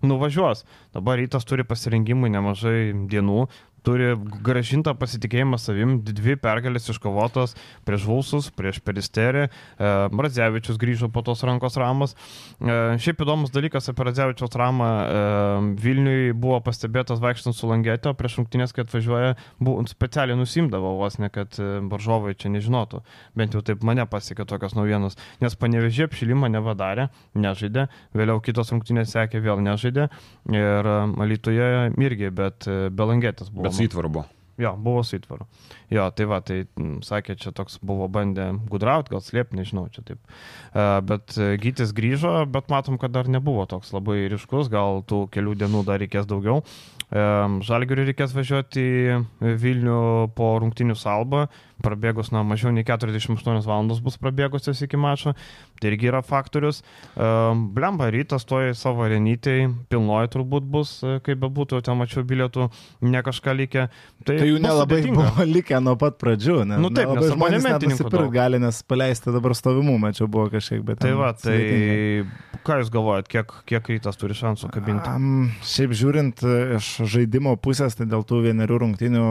S1: nuvažiuos. Dabar rytas turi pasirinkimui nemažai dienų, turi gražintą pasitikėjimą savim, dvi pergalės iškovotos prieš Vulsus, prieš Peristerį, e, Radzevičius grįžo po tos rankos ramos. E, šiaip įdomus dalykas apie Radzevičiaus ramą e, Vilniui buvo pastebėtas vaikštant su langėtė, prieš rungtynės, kai atvažiuoja, buvo, specialiai nusimdavo vos ne, kad varžovai čia nežinotų. Bent jau taip mane pasiekė tokios naujienos, nes panevežė apšilimą nevadarė, nežaidė, vėliau kitos rungtynės sekė vėl nežaidė ir Alytuje irgi, bet be langėtės buvo.
S3: Bet Bet su įtvaru buvo.
S1: Jo, buvo su įtvaru. Jo, tai va, tai m, sakė, čia toks buvo bandę gudrauti, gal slėpti, nežinau, čia taip. Uh, bet uh, Gytis grįžo, bet matom, kad dar nebuvo toks labai ryškus, gal tų kelių dienų dar reikės daugiau. Žalgiriui reikės važiuoti į Vilnių po rungtinių salbą, prabėgus, na, mažiau nei 48 valandos bus prabėgusios iki mačo, tai irgi yra faktorius. Blemba rytas toje savo renytėje, pilnoji turbūt bus, e, kaip bebūtų, ten mačiau bilietų, ne kažką likę.
S2: Tai, tai jų nelabai sudėtinga. buvo likę nuo pat pradžių, ne?
S1: Nu taip, nes žmonės
S2: nusipirkti gali, nes paleisti dabar stovimų, mačiau, buvo kažkiek, bet...
S1: Tai va, tai sudėtinga. ką jūs galvojat, kiek, kiek rytas turi šansų kabinti? Um,
S2: šiaip žiūrint e, iš žaidimo pusės, tai dėl tų vienerių rungtinių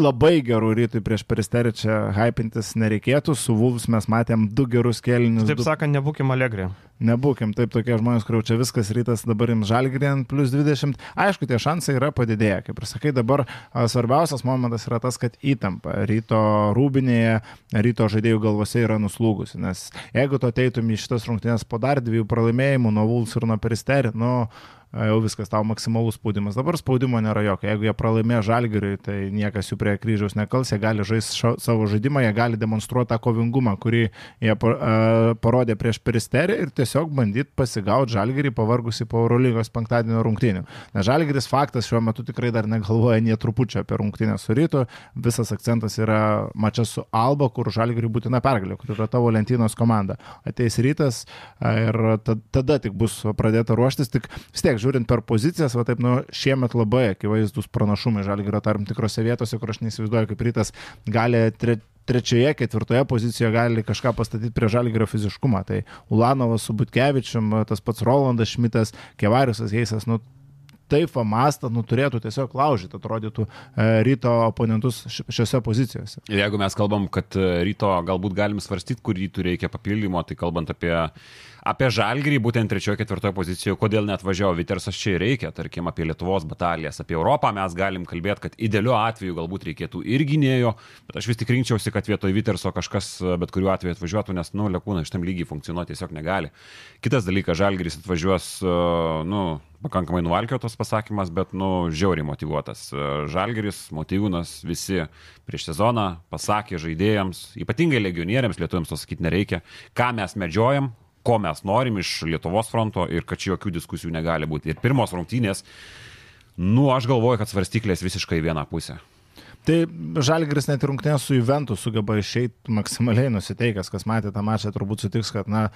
S2: labai gerų rytui prieš čia hypintis nereikėtų. Su Vulfs mes matėm du gerus kelinius.
S1: Taip
S2: du...
S1: sakant, nebūkim alegri.
S2: Nebūkim, taip tokie žmonės, kur čia viskas rytas dabar jums žalgrien plus 20. Aišku, tie šansai yra padidėję. Kaip ir sakai, dabar svarbiausias momentas yra tas, kad įtampa ryto rūbinėje, ryto žaidėjų galvose yra nuslūgusi. Nes jeigu tu ateitum į šitas rungtynės po dar dviejų pralaimėjimų nuo Vulfs ir nuo Peristerį, nu jau viskas tau maksimalus spaudimas. Dabar spaudimo nėra jokio. Jeigu jie pralaimėjo žalgiriui, tai niekas jų prie kryžiaus nekals, jie gali žaisti savo žaidimą, jie gali demonstruoti tą kovingumą, kurį jie parodė prieš peristerį ir tiesiog bandyti pasigauti žalgirį pavargusi po Eurolygos penktadienio rungtynių. Nes žalgiris faktas šiuo metu tikrai dar negalvoja nie trupučio apie rungtynę su rytu. Visas akcentas yra mačas su Alba, kur žalgiriui būtina pergalė, kur yra tavo lentynos komanda. Ateis rytas ir tada tik bus pradėta ruoštis, tik vis tiek žiūrint per pozicijas, va taip, nu, šiemet labai akivaizdus pranašumai žalgyro tam tikrose vietose, kur aš neįsivaizduoju, kaip rytas gali tre, trečioje, ketvirtoje pozicijoje gali kažką pastatyti prie žalgyrio fiziškumą. Tai Ulanovas su Butkevičium, tas pats Rolandas Šmitas, Kevariusas Heisas, nu, taip pamastą, nu, turėtų tiesiog laužyti, atrodytų, e, ryto oponentus šiose pozicijose.
S3: Ir jeigu mes kalbam, kad e, ryto galbūt galim svarstyti, kur rytų reikia papildymo, tai kalbant apie apie žalgrį, būtent trečiojo, ketvirtojo pozicijoje, kodėl net važiavo Vitersas čia reikia, tarkim, apie Lietuvos batalijas, apie Europą mes galim kalbėti, kad idealiu atveju galbūt reikėtų ir gynėjo, bet aš vis tik rinkčiausi, kad vietoj Viterso kažkas bet kuriuo atveju atvažiuotų, nes, nu, Lekūna šitam lygiai funkcionuoti tiesiog negali. Kitas dalykas, žalgrys atvažiuos, nu, pakankamai nuvalkiotas pasakymas, bet, nu, žiauriai motivuotas. Žalgeris, motyvūnas, visi prieš sezoną pasakė žaidėjams, ypatingai legionieriams, lietuviams to sakyti nereikia, ką mes medžiojam, ko mes norim iš Lietuvos fronto ir kad čia jokių diskusijų negali būti. Ir pirmos rungtynės, nu, aš galvoju, kad svarstyklės visiškai vieną pusę.
S2: Tai Žalgris net rungtynės su Juventus sugeba išeiti maksimaliai nusiteikęs, kas matė tą mačą, turbūt sutiks, kad, na,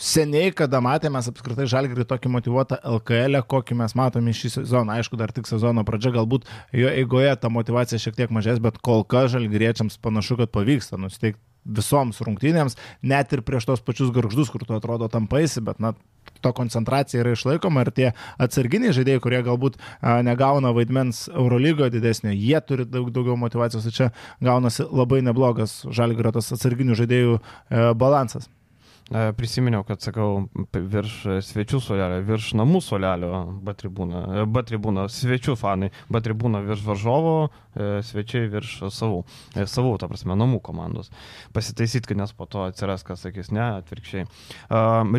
S2: seniai, kada matėme apskritai Žalgirį tokį motivuotą LKL, kokį mes matome šį sezoną. Aišku, dar tik sezono pradžia, galbūt jo eigoje ta motivacija šiek tiek mažės, bet kol kas Žalgiriečiams panašu, kad pavyksta nusteikti visoms rungtynėms, net ir prieš tos pačius garždus, kur tu atrodo tampaisi, bet na, to koncentracija yra išlaikoma ir tie atsarginiai žaidėjai, kurie galbūt a, negauna vaidmens Eurolygoje didesnio, jie turi daug daugiau motivacijos, tai čia gaunasi labai neblogas žalgrio tas atsarginių žaidėjų e, balansas.
S1: E, prisiminiau, kad sakau, virš svečių solelio, virš namų solelio B tribūna, e, B tribūna, svečių fanai, B tribūna virš varžovo, svečiai virš savų, savų, ta prasme, namų komandos. Pasitaisyti, kad nes po to atsiras, kas sakys, ne, atvirkščiai.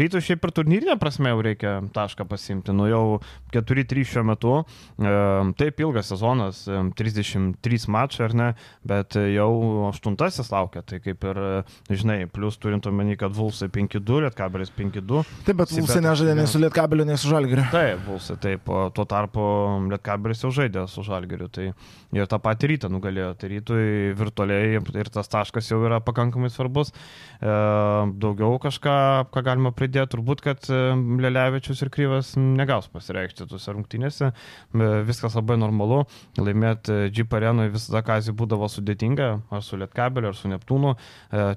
S1: Rytų šiaip per turnyrinę prasme jau reikia tašką pasimti, nu jau 4-3 šiuo metu, taip ilgas sezonas, 33 mačai ar ne, bet jau aštuntasis laukia, tai kaip ir, žinai, plus turint omeny, kad Vulsai 5 5-2, Lietkabelis 5-2.
S2: Taip, bet Vulsai nežaidė nei su Lietkabeliu, nei su Žalgiriu.
S1: Taip, Vulsai, taip, tuo tarpu Lietkabelis jau žaidė su Žalgiriu. Tai ir tą patį rytą nugalėjo. Tai rytui virtualiai ir tas taškas jau yra pakankamai svarbus. E, daugiau kažką, ką galima pridėti, turbūt, kad e, Lelevičius ir Kryvas negaus pasireikšti tuose rungtynėse. E, viskas labai normalu. Laimėti Jeep arenoje visada kazį būdavo sudėtinga, ar su Lietkabeliu, ar su Neptūnu.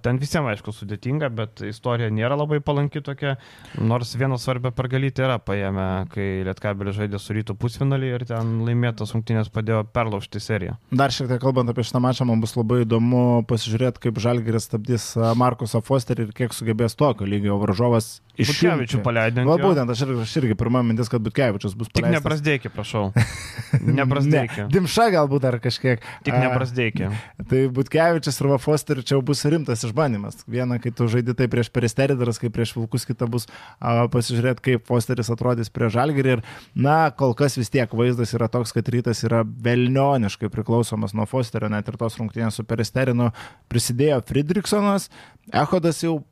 S1: Ten visiems aišku sudėtinga, bet istorija nėra labai palanki tokia, nors vieną svarbę pergalytę yra paėmę, kai Lietkabelis žaidė su rytų pusfinalį ir ten laimėtas rungtynės padėjo perlaužti seriją.
S2: Dar šiek tiek kalbant apie šitą mačą, man bus labai įdomu pasižiūrėti, kaip Žalgiris stabdys Markusą Fosterį ir kiek sugebės tokio lygio varžovas
S1: iš Butkevičių paleidžiant.
S2: Va, būtent, aš, ir, aš irgi pirmą mintis, kad Butkevičius bus
S1: paleidžiamas. Tik neprasdėkė, prašau. Neprasdėkė.
S2: ne, dimša galbūt dar kažkiek.
S1: Tik neprasdėkė.
S2: Tai Butkevičius ir Fosterį čia bus rimtas išbandymas. Viena, kai tu žaidži tai prieš Peristeridaras, kai prieš Vilkus kita bus a, pasižiūrėti, kaip Fosteris atrodys prie Žalgirį. Ir, na, kol kas vis tiek vaizdas yra toks, kad rytas yra velnioniškai priklausomas nuo Fosterio, net ir tos rungtynės su Peristerinu prisidėjo Friedrichsonas. Ehodas jau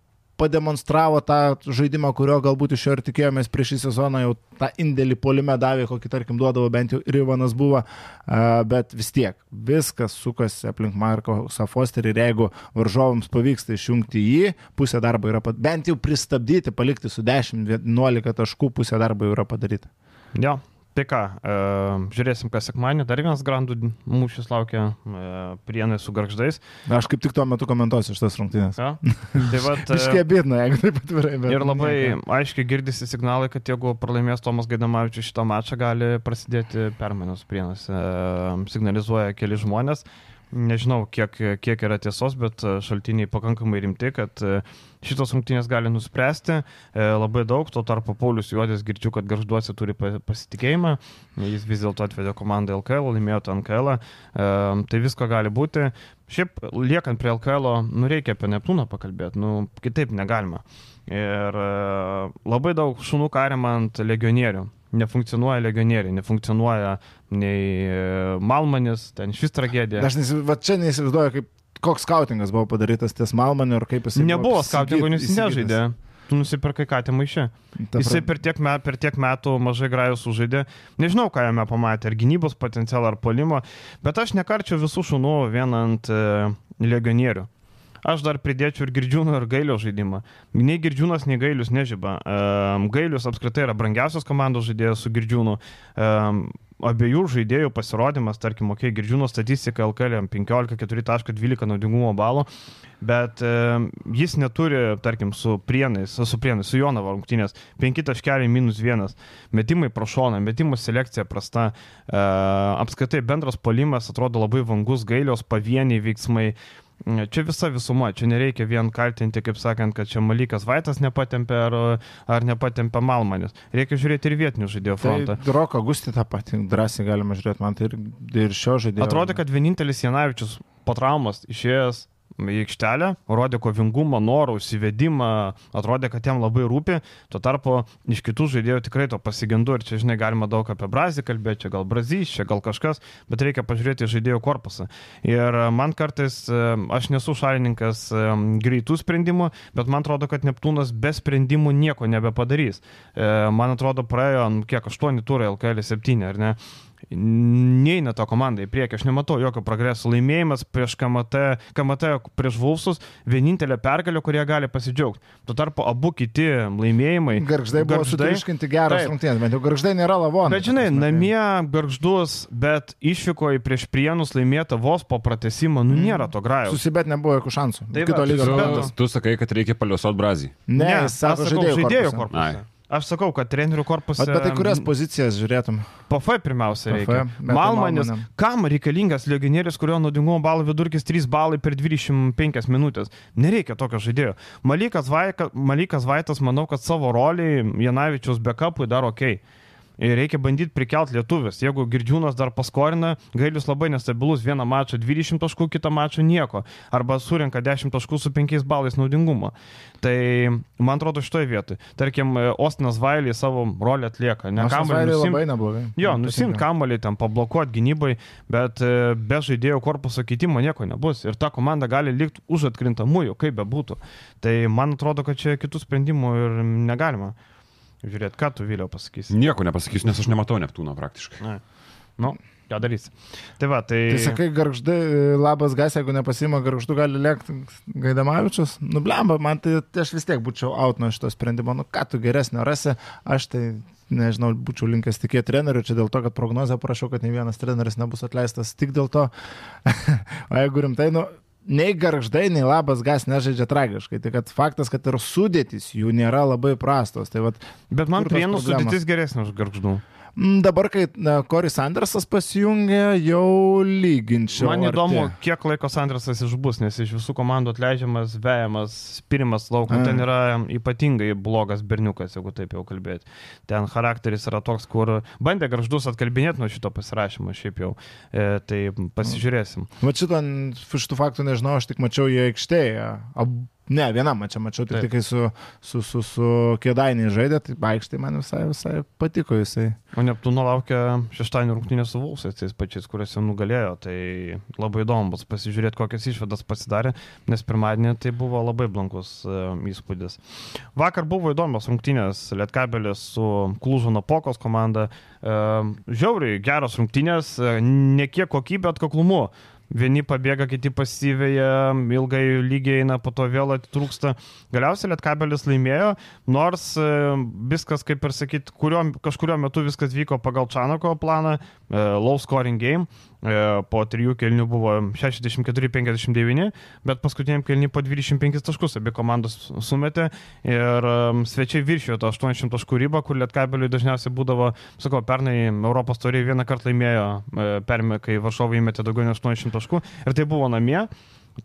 S2: pademonstravo tą žaidimą, kurio galbūt iš jo ir tikėjomės prieš šį sezoną, jau tą indėlį polime davė, kokį tarkim duodavo bent jau ir Ivanas buvo, bet vis tiek viskas sukasi aplink Marko Safosterį ir jeigu varžovams pavyksta išjungti jį, pusė darbo yra, bent jau pristabdyti, palikti su 10-11 taškų, pusė darbo yra padaryta.
S1: Jo, Tai ką, e, žiūrėsim, kas sekmanį. Dar vienas grandų mūšis laukia e, prienai su garždais.
S2: Aš kaip tik tuo metu komentuosiu šitas rungtynės.
S1: Ja? Tai vat,
S2: e, Iškiai bėdna, jeigu taip atvirai.
S1: Ir labai nieko. aiškiai girdisi signalai, kad jeigu pralaimės Tomas Gaidamavičius šitą mačą, gali prasidėti permainos prienas. E, signalizuoja keli žmonės. Nežinau, kiek, kiek yra tiesos, bet šaltiniai pakankamai rimti, kad e, šitos rungtynės gali nuspręsti e, labai daug, tuo tarpu Paulius Juodis girdžiu, kad garžduose turi pasitikėjimą, jis vis dėlto atvedė komandą LKL, laimėjo tą NKL, e, tai visko gali būti. Šiaip liekant prie LKL, nu reikia apie Neptūną pakalbėti, nu kitaip negalima. Ir e, labai daug šunų karima ant legionierių nefunkcionuoja legionieriai, nefunkcionuoja nei Malmanis, ten šis tragedija.
S2: Aš nes, va, čia neįsivaizduoju, kaip koks skautingas buvo padarytas ties Malmaniu ir kaip jis...
S1: Nebuvo skautingo, nes jis nežaidė. Tu nusipirkai katę maišę. Jisai per tiek, met, per tiek metų mažai grajų sužaidė. Nežinau, ką jame pamatė, ar gynybos potencialą, ar polimo, bet aš nekarčiau visų šunų vien ant e, legionierių. Aš dar pridėčiau ir Girdžiūno, ir Gailio žaidimą. Nei Girdžiūnas, nei Gailius nežyba. Um, Gailius apskritai yra brangiausias komandos žaidėjas su Girdžiūnu. Um, abiejų žaidėjų pasirodymas, tarkim, okei, okay, Girdžiūno statistika LKL 15,4.12 naudingumo balo, bet e, jis neturi, tarkim, su prienais, su prienais, su Jonavo rungtynės 5.1 minus 1, metimai pro šoną, metimų selekcija prasta, e, apskaitai bendras polimas atrodo labai vangus, gailios pavieniai veiksmai, Čia visa visuma, čia nereikia vien kaltinti, kaip sakant, kad čia Malikas Vaitas nepatempė ar, ar nepatempė Malmanis. Reikia žiūrėti ir vietinių žaidėjų tai frontą.
S2: Tai Roko Gusti tą patį drąsiai galima žiūrėti, man tai ir, ir šio žaidėjo.
S1: Atrodo, kad vienintelis Janavičius po traumos išėjęs į aikštelę, rodė kovingumą, norą, užsivedimą, atrodė, kad jam labai rūpi, tuo tarpu iš kitų žaidėjų tikrai to pasigendu ir čia, žinai, galima daug apie Brazį kalbėti, čia gal Brazys, čia gal kažkas, bet reikia pažiūrėti žaidėjų korpusą. Ir man kartais, aš nesu šalininkas greitų sprendimų, bet man atrodo, kad Neptūnas be sprendimų nieko nebepadarys. E, man atrodo, praėjo, nu, kiek, 8 turai LKL 7, ar ne? Neina to komandai į priekį, aš nematau jokio progreso. Laimėjimas prieš KMT, KMT prieš Vulfsus, vienintelė pergalė, kurie gali pasidžiaugti. Tuo tarpu abu kiti laimėjimai.
S2: Garždai buvo sutriškinti geras rungtynės, bet jau garždai nėra lavonai.
S1: Bet žinai, namie garždus, bet išvyko į prieš prienus laimėta vos po pratesimo, nu nėra to grajo.
S2: Susibet nebuvo jokių šansų.
S1: Tai
S2: Kito lygio
S1: tu-
S2: komandos.
S3: Tu sakai, kad reikia paliuosot brazį.
S2: Ne,
S1: Ne,
S2: sako
S1: aš sakau,
S2: žaidėjų,
S1: žaidėjų
S2: korpuse.
S1: korpuse. Aš sakau, kad trenerių korpuse.
S2: Bet, tai kurias pozicijas žiūrėtum?
S1: PF pirmiausia reikia. Malmanis, kam reikalingas legionierius, kurio naudingumo balų vidurkis 3 balai per 25 minutės? Nereikia tokio žaidėjo. Malikas, Vaika, Malikas Vaitas, manau, kad savo rolį Janavičiaus backupui daro ok. Ir reikia bandyti prikelt lietuvis. Jeigu Girdžiūnas dar paskorina, Gailius labai nestabilus, vieną mačą 20 taškų, kitą mačą nieko. Arba surinka 10 taškų su 5 balais naudingumo. Tai man atrodo šitoje vietoje. Tarkim, Ostinas Vailį savo rolę atlieka. Ne kamuolį
S2: labai neblogai.
S1: Jo,
S2: patinka.
S1: kamuolį, ten pablokuoti gynybai, bet e, be žaidėjų korpuso keitimo nieko nebus. Ir ta komanda gali likti už atkrintamųjų, kaip be būtų. Tai man atrodo, kad čia kitų sprendimų ir negalima. Žiūrėt, ką tu vėliau pasakysi.
S3: Nieko nepasakysiu, nes aš nematau Neptūno praktiškai.
S1: Na, nu, ką darysi. Tai va, tai...
S2: Tai sakai, garždai, labas gas, jeigu nepasima garždų, gali lėkti Gaidamavičius. Nublemba, man tai, tai aš vis tiek būčiau out nuo šito sprendimo. Nu, ką tu geresnio rasi, aš tai, nežinau, būčiau linkęs tikėti treneriu, čia dėl to, kad prognozę parašiau, kad ne vienas treneris nebus atleistas tik dėl to. o jeigu rimtai, nu, nei garždai, nei labas gas nežaidžia tragiškai. Tai kad faktas, kad ir sudėtis jų nėra labai prastos. Tai vat,
S1: Bet man prienų sudėtis geresnė už garždų.
S2: Mm, dabar, kai na, Koris Andersas pasijungė, jau lyginčiau.
S1: Man
S2: arti.
S1: įdomu, kiek laiko Sandrasas išbus, nes iš visų komandų atleidžiamas, vejamas, spirimas lauk.
S2: A.
S1: Ten yra ypatingai blogas berniukas, jeigu taip jau kalbėti. Ten charakteris yra toks, kur bandė garždus atkalbinėti nuo šito pasirašymo, šiaip jau. E, tai pasižiūrėsim.
S2: Va šito šitų faktų nežinau, aš tik mačiau jį aikštėje. Ab, ne, vienam mačiau, mačiau tik, tik kai su, su, su, su kėdainiai žaidė, tai aikštėje man visai, visai patiko jisai.
S1: O Neptūno laukia šeštadienio rungtynės su Vulsais, tais pačiais, kuriuose nugalėjo. Tai labai įdomu bus pasižiūrėti, kokias išvadas pasidarė, nes pirmadienį tai buvo labai blankus e, įspūdis. Vakar buvo įdomios rungtynės Lietkabelis su Klužo Napokos komanda. E, Žiauriai geros rungtynės, e, ne kiek kokybė atkaklumu. Vieni pabėga, kiti pasyvėja, ilgai lygiai eina, po to vėl atitrūksta. Galiausiai Lietkabelis laimėjo, nors e, viskas, kaip ir sakyt, kurio, kažkurio metu viskas vyko pagal Čanako planą, e, low scoring game, po trijų kelnių buvo 64-59, bet paskutiniam kelniui po 25 taškus abi komandos sumetė ir svečiai viršijo tą 80 taškų ribą, kur Lietkabeliui dažniausiai būdavo, sakau, pernai Europos tauriai vieną kartą laimėjo, permė, kai Varšovai įmetė daugiau nei 80 taškų ir tai buvo namie.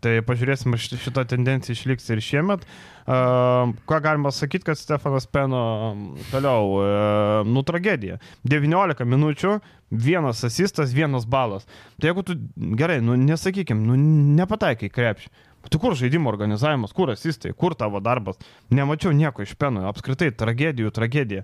S1: Tai pažiūrėsim, ar šit- šita tendencija išliks ir šiemet. Uh, ką galima sakyti, kad Stefanas Peno toliau, uh, nu tragedija. 19 minučių, vienas asistas, vienas balas. Tai jeigu tu, gerai, nu nesakykim, nu nepataikai krepšį. Tai kur žaidimo organizavimas, kur asistai, kur tavo darbas? Nemačiau nieko iš Peno, apskritai tragedijų, tragedija.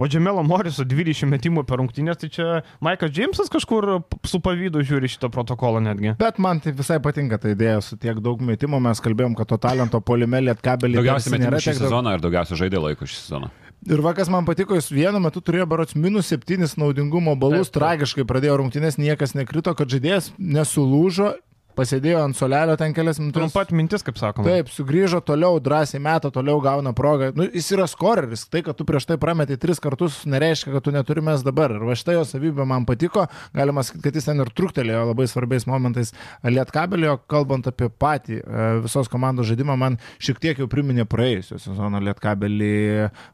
S1: O Džemelo Moriso 20 metimų per rungtynės, tai čia Maikas Džeimsas kažkur su pavydu žiūri šitą protokolą netgi.
S2: Bet man tai visai patinka ta idėja su tiek daug metimų. Mes kalbėjom, kad to talento polimelė atkabelį.
S3: Daugiausiai metimų šį sezoną ir daugiausiai žaidė laiko šį sezoną.
S2: Ir vakas man patiko, jis vienu metu turėjo barots minus 7 naudingumo balus,
S1: Taip, taip.
S2: tragiškai pradėjo rungtynės, niekas nekrito, kad žaidėjas nesulūžo, pasėdėjo ant solelio ten kelias minutės.
S1: Trumpat mintis, kaip sakoma.
S2: Taip, sugrįžo toliau, drąsiai metą, toliau gauna progą. Nu, jis yra skoreris, tai, kad tu prieš tai prametė tris kartus, nereiškia, kad tu neturi mes dabar. Ir va štai jo savybė man patiko, galima sakyti, kad jis ten ir truktelėjo labai svarbiais momentais Lietkabelio, kalbant apie patį e, visos komandos žaidimą, man šiek tiek jau priminė praėjusio sezono Lietkabelį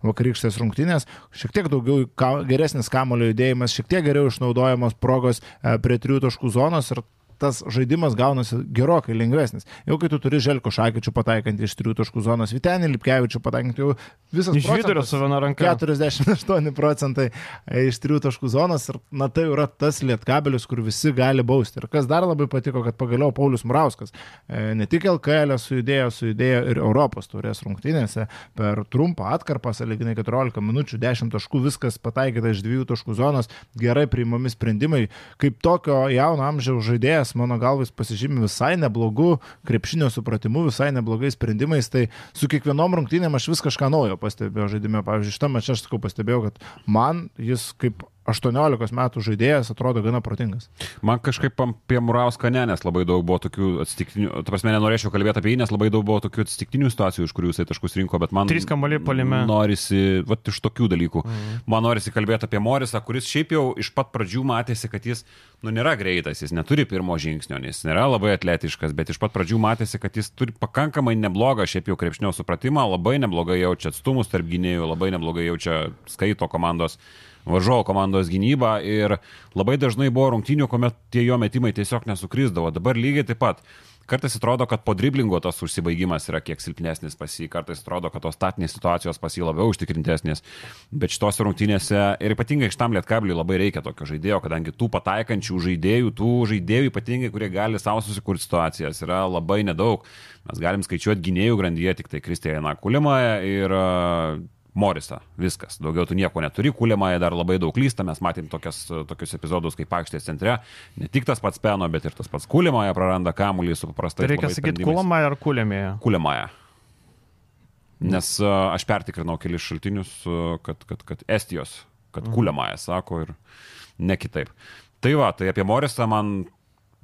S2: vakarykštės rungtynės, šiek tiek daugiau geresnis kamulio judėjimas, šiek tiek geriau išnaudojamos progos e, prie trijų taškų zonos ir tas žaidimas gaunasi gerokai lengvesnis. Jau kai tu turi Želko Šakyčių pataikantį iš trijų taškų zonos, Vitenį Lipkevičių pataikantį, jau visas
S1: Iš vidurio su viena ranka.
S2: 48 procentai iš trijų taškų zonos ir na tai yra tas lietkabelis, kur visi gali bausti. Ir kas dar labai patiko, kad pagaliau Paulius Murauskas e, ne tik LKL sujudėjo, sujudėjo ir Europos turės rungtynėse per trumpą atkarpą, saliginai 14 minučių, 10 taškų, viskas pataikyta iš dviejų taškų zonos, gerai priimami sprendimai. Kaip tokio jauno amžiaus žaidėjas, mano galvais pasižymi visai neblogų krepšinio supratimu, visai neblogais sprendimais, tai su kiekvienom rungtynėm aš vis kažką naujo pastebėjau žaidime. Pavyzdžiui, šitą mačą aš sakau, pastebėjau, kad man jis kaip 18 metų žaidėjas atrodo gana protingas.
S3: Man kažkaip apie Murauską ne, nes labai daug buvo tokių atsitiktinių, tu prasme, nenorėčiau kalbėti apie jį, nes labai daug buvo tokių atsitiktinių situacijų, iš kurių jisai taškus rinko, bet man...
S1: Trys kamoliai palime.
S3: Norisi, va, iš tokių dalykų. Mhm. Man norisi kalbėti apie Morisą, kuris šiaip jau iš pat pradžių matėsi, kad jis, nu, nėra greitas, jis neturi pirmo žingsnio, jis nėra labai atletiškas, bet iš pat pradžių matėsi, kad jis turi pakankamai neblogą šiaip jau krepšnio supratimą, labai neblogai jaučia atstumus tarp gynėjų, labai neblogai jaučia skaito komandos varžovo komandos gynybą ir labai dažnai buvo rungtynių, kuomet tie jo metimai tiesiog nesukrisdavo. Dabar lygiai taip pat. Kartais atrodo, kad po driblingo tas užsibaigimas yra kiek silpnesnis pas jį, kartais atrodo, kad tos statinės situacijos pas jį labiau užtikrintesnės, bet šitose rungtynėse ir ypatingai šitam lietkabliui labai reikia tokio žaidėjo, kadangi tų pataikančių žaidėjų, tų žaidėjų ypatingai, kurie gali savo susikurti situacijas, yra labai nedaug. Mes galim skaičiuoti gynėjų grandyje tik tai Kristijaną Kulimą ir Morisą. Viskas. Daugiau tu nieko neturi. Kūliamąją dar labai daug klysta. Mes matėm tokias, tokius epizodus kaip aikštės centre. Ne tik tas pats Peno, bet ir tas pats Kūliamąją praranda kamuolį su paprastai.
S1: Tai reikia sakyti Kūliamąją ar Kūliamąją?
S3: Kūliamąją. Nes uh, aš pertikrinau kelis šaltinius, uh, kad, kad, kad Estijos, kad mhm. Kūliamąją sako ir ne kitaip. Tai va, tai apie Morisą man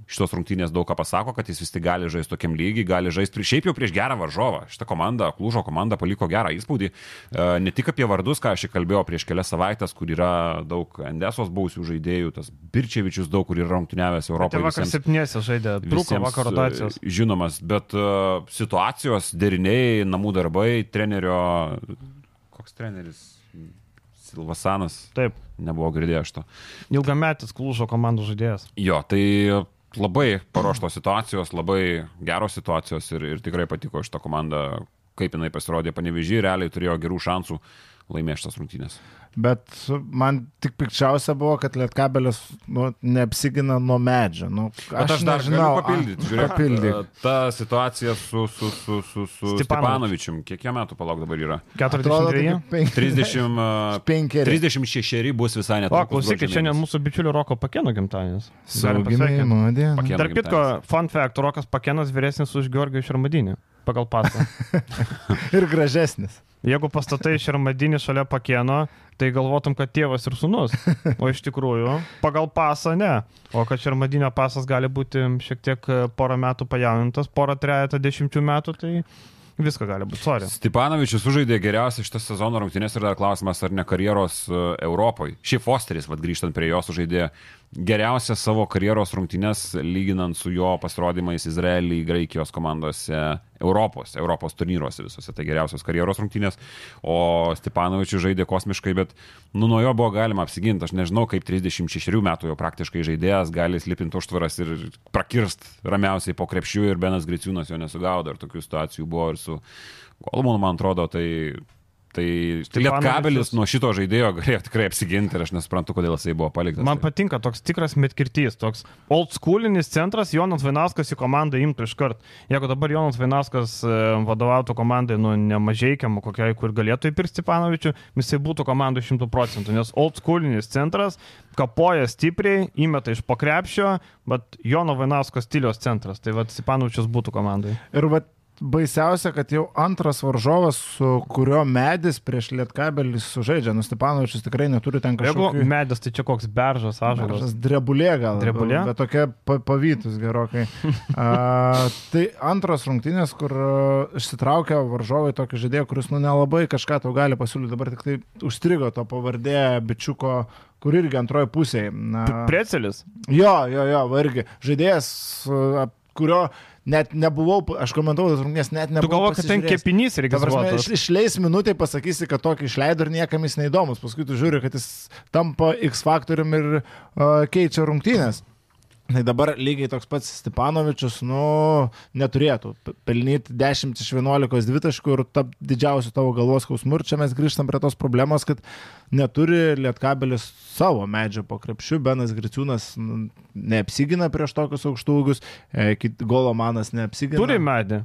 S3: šitos rungtynės daug ką pasako, kad jis vis tik gali žaisti tokiam lygiai, gali žaisti šiaip jau prieš gerą varžovą. Šitą komandą, Klūžo komanda paliko gerą įspūdį. E, ne tik apie vardus, ką aš kalbėjau prieš kelias savaitės, kur yra daug Endesos buvusių žaidėjų, tas Birčevičius daug kur yra rungtynėvęs Europoje.
S1: Tai vakar septynėse žaidė, trūko vakar rotacijos.
S3: E, žinomas, bet uh, situacijos, deriniai, namų darbai, trenerio, koks treneris? Silvasanas.
S1: Taip.
S3: Nebuvo girdėjęs to.
S1: Ilgametis klūžo komandų žaidėjas.
S3: Jo, tai labai paruoštos situacijos, labai geros situacijos ir, ir tikrai patiko šitą komandą, kaip jinai pasirodė panevežį, realiai turėjo gerų šansų laimėti šitas rungtynės.
S2: Bet man tik pikčiausia buvo, kad Lietkabelis nu, neapsigina nuo medžio. Nu,
S3: aš, aš dar žinau, papildyti. Žiūrėk, papildyk. Ta situacija su, su, su, su, su Stepanovičium, kiek jam metų palauk dabar yra?
S1: 43?
S3: 30, 36 bus visai netrukus.
S1: O, klausykit, šiandien mūsų bičiulio Roko Pakėno gimtadienis. Tarp kitko, fun fact, Rokas Pakėnas vyresnis už Georgijų Šarmadinį pagal pasą.
S2: ir gražesnis.
S1: Jeigu pastatai šermadinį šalia pakieno, tai galvotum, kad tėvas ir sunus. O iš tikrųjų, pagal pasą ne. O kad šermadinio pasas gali būti šiek tiek porą metų pajaunintas, porą trejata dešimčių metų, tai Visko gali būti, sorry.
S3: Stepanovičius sužaidė geriausiai šitą sezono rungtynės ir dar klausimas, ar ne karjeros e, Europoje. Šį Fosteris, vad grįžtant prie jo, sužaidė geriausias savo karjeros rungtynės, lyginant su jo pasirodymais Izraelį, Graikijos komandose, Europos, Europos turnyruose visose. Tai geriausios karjeros rungtynės. O Stepanovičius žaidė kosmiškai, bet nu, nuo jo buvo galima apsiginti. Aš nežinau, kaip 36 metų jau praktiškai žaidėjas gali slipinti užtvaras ir prakirst ramiausiai po krepšių ir Benas Griciūnas jo nesugaudo. Ir tokių situacijų buvo ir su Golmanu, man atrodo, tai Tai, Lietkabelis nuo šito žaidėjo galėjo tikrai apsiginti ir aš nesuprantu, kodėl jisai buvo paliktas.
S1: Man patinka toks tikras metkirtys, toks old schoolinis centras, Jonas Vainaskas į komandą imtų iš karto. Jeigu dabar Jonas Vainaskas e, vadovautų komandai, nu, nemažaikiam, kokiai, kur galėtų įpirkti Stepanovičių, jisai būtų komandai 100 procentų, nes old schoolinis centras kapoja stipriai, įmeta iš pokrepšio, bet Jono Vainasko stilios centras, tai vad Stepanovičius būtų komandai.
S2: Ir vad baisiausia, kad jau antras varžovas, su kurio medis prieš Lietkabelį sužaidžia. Nustepanovičius tikrai neturi ten kažkokio.
S1: Jeigu medis, tai čia koks beržas, ažaras.
S2: Drebulė gal.
S1: Drebulė.
S2: Bet tokia pavytus gerokai. A, tai antras rungtynės, kur išsitraukia varžovai tokį žaidėją, kuris nu nelabai kažką tau gali pasiūlyti. Dabar tik tai užstrigo to pavardė bičiuko kur irgi antroji pusėje.
S1: Precelis.
S2: Jo, jo, jo, irgi. Žaidėjas, kurio net nebuvau, aš komentavau tas rungtynės, net nebuvau.
S1: Tu galvo, kad ten kepinys registruotas.
S2: Iš, išleis minutė, pasakysi, kad tokį išleido ir niekam jis neįdomus. Paskui tu žiūri, kad jis tampa X faktorium ir uh, keičia rungtynės. Tai dabar lygiai toks pats Stepanovičius, nu, neturėtų pelnyti 10 iš 11 dvitaškų ir tap didžiausiu tavo galvos skausmu. Ir čia mes grįžtam prie tos problemos, kad neturi Lietkabelis savo medžio po krepšiu, Benas Griciūnas nu, neapsigina prieš tokius aukštūgius, e, Golomanas neapsigina.
S1: Turi medį,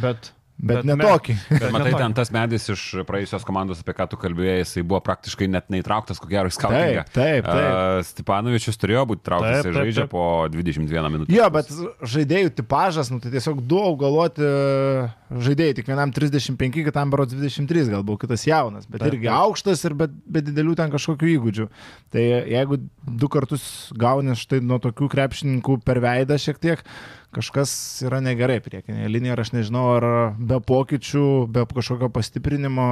S1: bet
S2: Bet, bet ne tokį.
S3: Bet
S1: Bet
S3: matai, ten tas medis iš praėjusios komandos, apie ką tu kalbėjai, jisai buvo praktiškai net neįtrauktas, ko gero, į skautingą.
S2: Taip, taip, taip.
S3: Uh, Stepanovičius turėjo būti trauktas,
S1: Taip,
S3: jis
S1: taip,
S3: žaidžia
S1: taip.
S3: po 21 minutę.
S2: Jo, bet žaidėjų tipažas, nu tai tiesiog du augaloti e, žaidėjai, tik vienam 35, kitam berods 23, galbūt kitas jaunas, bet
S1: Taip,
S2: irgi
S1: taip.
S2: aukštas ir be, be didelių ten kažkokių įgūdžių. Tai jeigu du kartus gauni štai nuo tokių krepšininkų per veidą šiek tiek, kažkas yra negerai priekinėje linijoje ir aš nežinau, ar be pokyčių, be kažkokio pastiprinimo.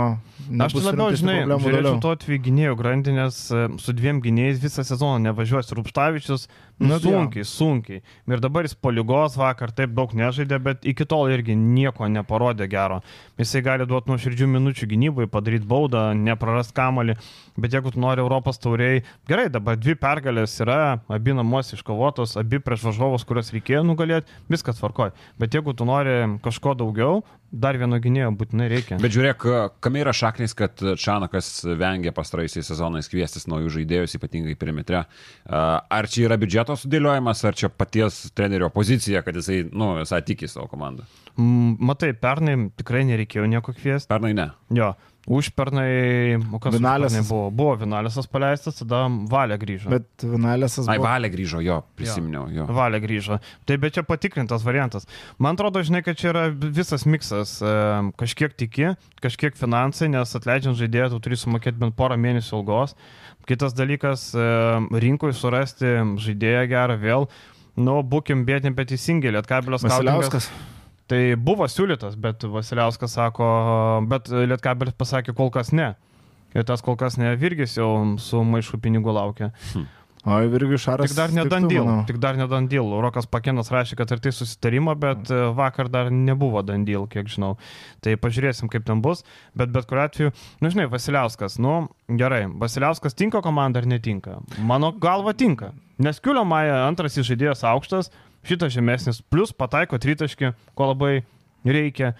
S1: Aš labiau, žinai, žiūrėčiau to atvykginėjų grandinės e, su dviem gynėjais visą sezoną nevažiuos. Rupštavičius
S2: Nu,
S1: nu,
S2: tai jo.
S1: sunkiai, sunkiai. Ir dabar jis po lygos vakar taip daug nežaidė, bet iki tol irgi nieko neparodė gero. Jisai gali duoti nuo širdžių minučių gynybai, padaryti baudą, neprarast kamalį. Bet jeigu tu nori Europos tauriai, gerai, dabar dvi pergalės yra, abi namuose iškovotos, abi prieš varžovus, kuriuos reikėjo nugalėti, viskas tvarkoja. Bet jeigu tu nori kažko daugiau, dar vieno gynėjo būtinai reikia.
S3: Bet žiūrėk, kam yra šaknis, kad Čanakas vengia pastaraisiais sezonais kviestis naujų žaidėjus, ypatingai perimetre. Ar čia yra biudžeto sudėliojimas, ar čia paties trenerio pozicija, kad jisai, nu, visai tiki savo komandą?
S1: Matai, pernai tikrai nereikėjo nieko kviesti.
S3: Pernai ne.
S1: Jo, užpernai, o kas užpernai buvo? Buvo Vinalėsas paleistas, tada Valė grįžo.
S2: Bet Vinalėsas
S3: Ai,
S2: buvo...
S3: Valė grįžo, jo, prisiminiau, jo.
S1: Valė grįžo. Tai bet čia patikrintas variantas. Man atrodo, žinai, kad čia yra visas miksas. E, Kažkiek tiki, kažkiek finansai, nes atleidžiant žaidėją, tu turi sumokėti bent porą mėnesių algos. Kitas dalykas, e, rinkoje surasti žaidėją gerą vėl. Nu, būkim bėtim, bet teisingai, Lietkabelio skautingas. Tai buvo siūlytas, bet Vasiliauskas sako, bet Lietkabelis pasakė kol kas ne. Ir tas kol kas ne, Virgis jau su maišu pinigų laukia.
S2: O Virgius Šaras.
S1: Tik dar ne
S2: tiktų,
S1: Dandyl.
S2: manau.
S1: Tik dar ne Dandyl. Rokas Pakenas rašė, kad ir tai susitarimo, bet e, vakar dar nebuvo Dandyl, kiek žinau. Tai pažiūrėsim, kaip ten bus. Bet bet kuriu atveju, nu žinai, Vasiliauskas, nu gerai, Vasiliauskas tinka komanda ar netinka? Mano galva tinka. Nes Kiulio Maja antras žaidėjas aukštas, šitas žemesnis, plus pataiko tritaškį, ko labai reikia.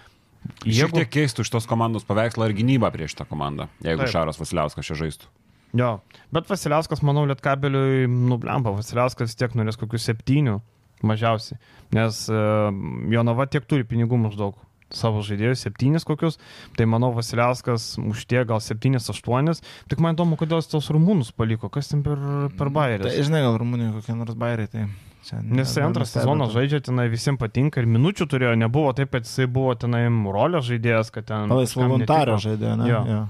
S3: Šiek tiek keistų iš tos komandos paveikslą ir gynybą prieš tą komandą, jeigu
S1: Taip.
S3: Šaras Vasiliauskas čia žaistų.
S1: Jo, bet Vasiliauskas, manau, Lietkabeliui nublemba. Vasiliauskas vis tiek norės kokius septynių mažiausiai, nes uh, Jonava tiek turi pinigų maždaug savo žaidėjus, septynis kokius, tai manau Vasiliauskas už tie gal septynis, aštuonis. Tik man įdomu, kodėl jis tos rumūnus paliko, kas ten per, per
S2: Tai
S1: bairį.
S2: žinai, gal Rumunijoje kokie nors bairiai. Tai čia
S1: Nes antrą
S2: nestebina.
S1: sezoną žaidžia, tenai visiems patinka ir minučių turėjo, nebuvo taip, kad jisai buvo tenai rolio žaidėjas, kad ten... Kažkam
S2: voluntario
S1: netiko.
S2: žaidėjo, ne?
S1: Jo.
S2: Jo.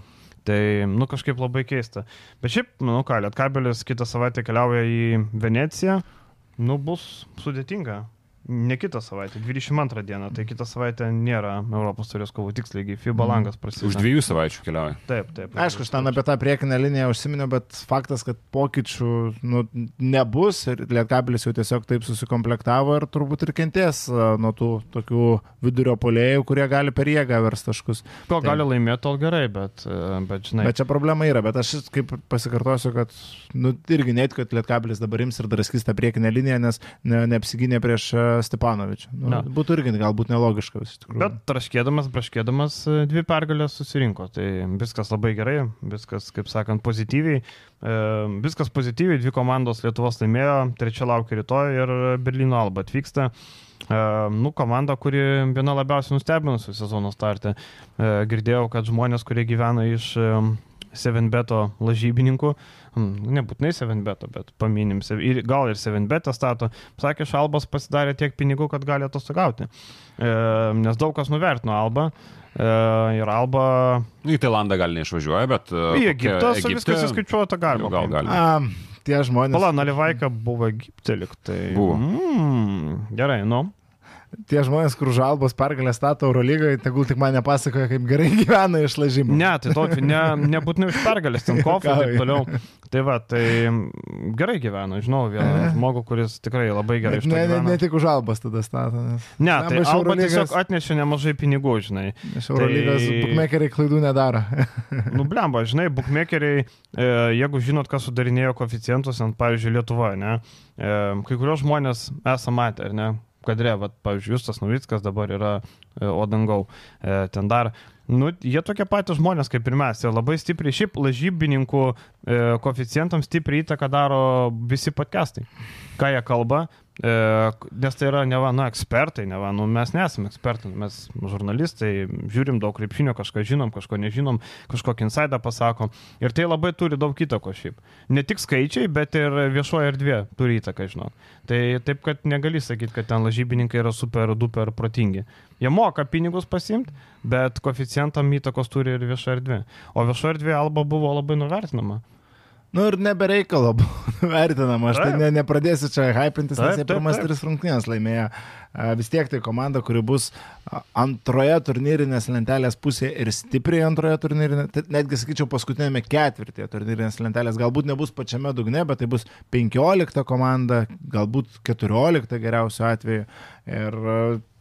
S1: Tai, nu, kažkaip labai keista. Bet šiaip, nu ką, Lietkabelis kitą savaitę keliauja į Veneciją. Nu, bus sudėtinga. Ne kitą savaitę, 22 dieną, tai kitą savaitę nėra Europos turės kovų tiksliai, FIBA
S2: Mhm.
S1: langas prasideda.
S3: Už dviejų savaičių keliauja.
S1: Taip, taip.
S2: Aišku, aš ten apie tą priekinę liniją užsiminiau, bet faktas, kad pokyčių nu, nebus ir Lietkabelis jau tiesiog taip susikomplektavo ir turbūt ir kentės nuo tų tokių vidurio polėjų, kurie gali per jėgą vers taškus.
S1: Ko
S2: tai-
S1: gali laimėti, tol gerai, bet, bet žinai.
S2: Bet čia problema yra, bet aš kaip pasikartosiu, kad nu, irgi net, kad Lietkabelis dabar ims ir draskys tą priekinę liniją, nes ne, neapsigynė prieš Stepanovičių. Nu,
S1: Na.
S2: būtų irgi galbūt nelogiška iš tikrųjų.
S1: Bet traškėdamas, braškėdamas e, dvi pergalės susirinko. Tai viskas labai gerai, viskas, kaip sakant, pozityviai. E, viskas pozityviai, dvi komandos Lietuvos laimėjo, trečia laukia rytoj ir Berlyno alba atvyksta. Uh, nu, komanda, kuri viena labiausiai nustebinusių sezono startę. Uh, e, girdėjau, kad žmonės, kurie gyvena iš uh, 7-beto lažybininkų, mm, nebūtinai 7-beto, bet paminim, ir gal ir 7-betą stato, sakė, Šalbas pasidarė tiek pinigų, kad gali atostogauti. E, nes daug kas nuvertino Albą. E, ir Alba.
S3: Į Tailandą gal neišvažiuoja, bet.
S1: E, Į Egiptą viskas įskaičiuota galima.
S3: Gal galima.
S2: Um, tie žmonės.
S1: Pala, Nalivaika buvo Egipte liktai.
S3: Buvo.
S1: Mm, gerai, nu.
S2: Tie žmonės, kur žalbos pergalę stato Eurolygoje, tegul tik man nepasakoja, kaip gerai gyvena iš lažymų.
S1: Ne, tai to ne, nebūtinai už pergalės, ten kofą ir taip toliau. Tai va, tai gerai gyvena, žinau vieną žmogų, kuris tikrai labai gerai iš to
S2: Ne, ne, ne tik už žalbas tada stato. Nes,
S1: Ne,
S2: Jam
S1: tai
S2: iš
S1: Alba tiesiog atnešė nemažai pinigų, žinai.
S2: iš Eurolygos
S1: Tai-
S2: bookmakeriai klaidų nedaro.
S1: Nu, blemba, žinai, bookmakeriai, e, jeigu žinot, kas sudarinėjo koficientus, ant, pavyzdžiui, Lietuvoje, ne, e, kai kurios žmonės esame matę, ar ne, kadre, vat, pavyzdžiui, Justas Navickas dabar yra e, Odangau, e, ten dar. Nu, jie tokie patys žmonės kaip ir mes. Ir labai stipriai, šiaip lažybininkų e, koficientams stipriai įtaką daro visi podcastai. Ką jie kalba, nes tai yra ne va, nu, ekspertai, ne va, nu, mes nesame ekspertai, mes žurnalistai, žiūrim daug krepšinio, kažką žinom, kažko nežinom, kažkokį insidą pasakom. Ir tai labai turi daug įtako šiaip. Ne tik skaičiai, bet ir viešoje erdvė turi įtaką, žinok. Tai taip, kad negali sakyti, kad ten lažybininkai yra super duper protingi. Jie moka pinigus pasimti, bet koficijantam įtakos turi ir vieša erdvė. O vieša erdvė alba buvo labai nuvertinama.
S2: Nu ir nebereikalo vertinama, aš tai ne, nepradėsiu čia hypintis, nes jie pirmas tris rungtynės laimėjo. Vis tiek tai komanda, kuri bus antroje turnyrinės lentelės pusėje ir stipriai antroje turnyrinės, tai netgi sakyčiau paskutinėme ketvirtėje turnyrinės lentelės, galbūt nebus pačiame dugne, bet tai bus 15 komanda, galbūt 14 geriausiu atveju. Ir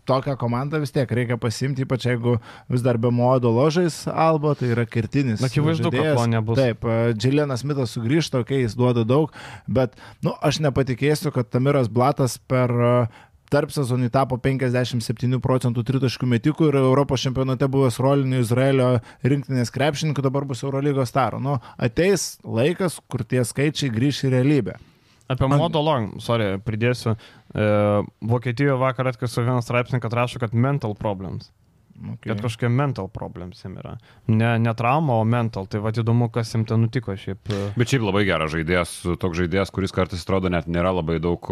S2: tokią komandą vis tiek reikia pasimti, ypač jeigu vis dar be modo ložais Albo, tai yra kertinis.
S1: Na, akivaizdu, kad to nebus.
S2: Taip, Džilienas Mitas sugrįžta, kai okay, jis duoda daug, bet, nu, aš nepatikėsiu, kad Tamiras Blatas per tarp sezonį tapo 57 procentų tritaškų metikų ir Europos čempionate buvęs rolinių Izraelio rinktinės krepšininkų dabar bus Eurolygos staro. Nu, ateis laikas, kur tie skaičiai grįš į realybę.
S1: Apie modulą, sorry, pridėsiu. E, Vokietijoje vakar atkasiu vieną straipsnį, kad rašo, kad mental problems. Okay. Kad kažkokie mental problems jam yra. Ne, ne trauma, o mental. Tai va įdomu, kas jam ten nutiko šiaip. E.
S3: Bet šiaip labai geras žaidėjas, toks žaidėjas, kuris kartais atrodo net nėra labai daug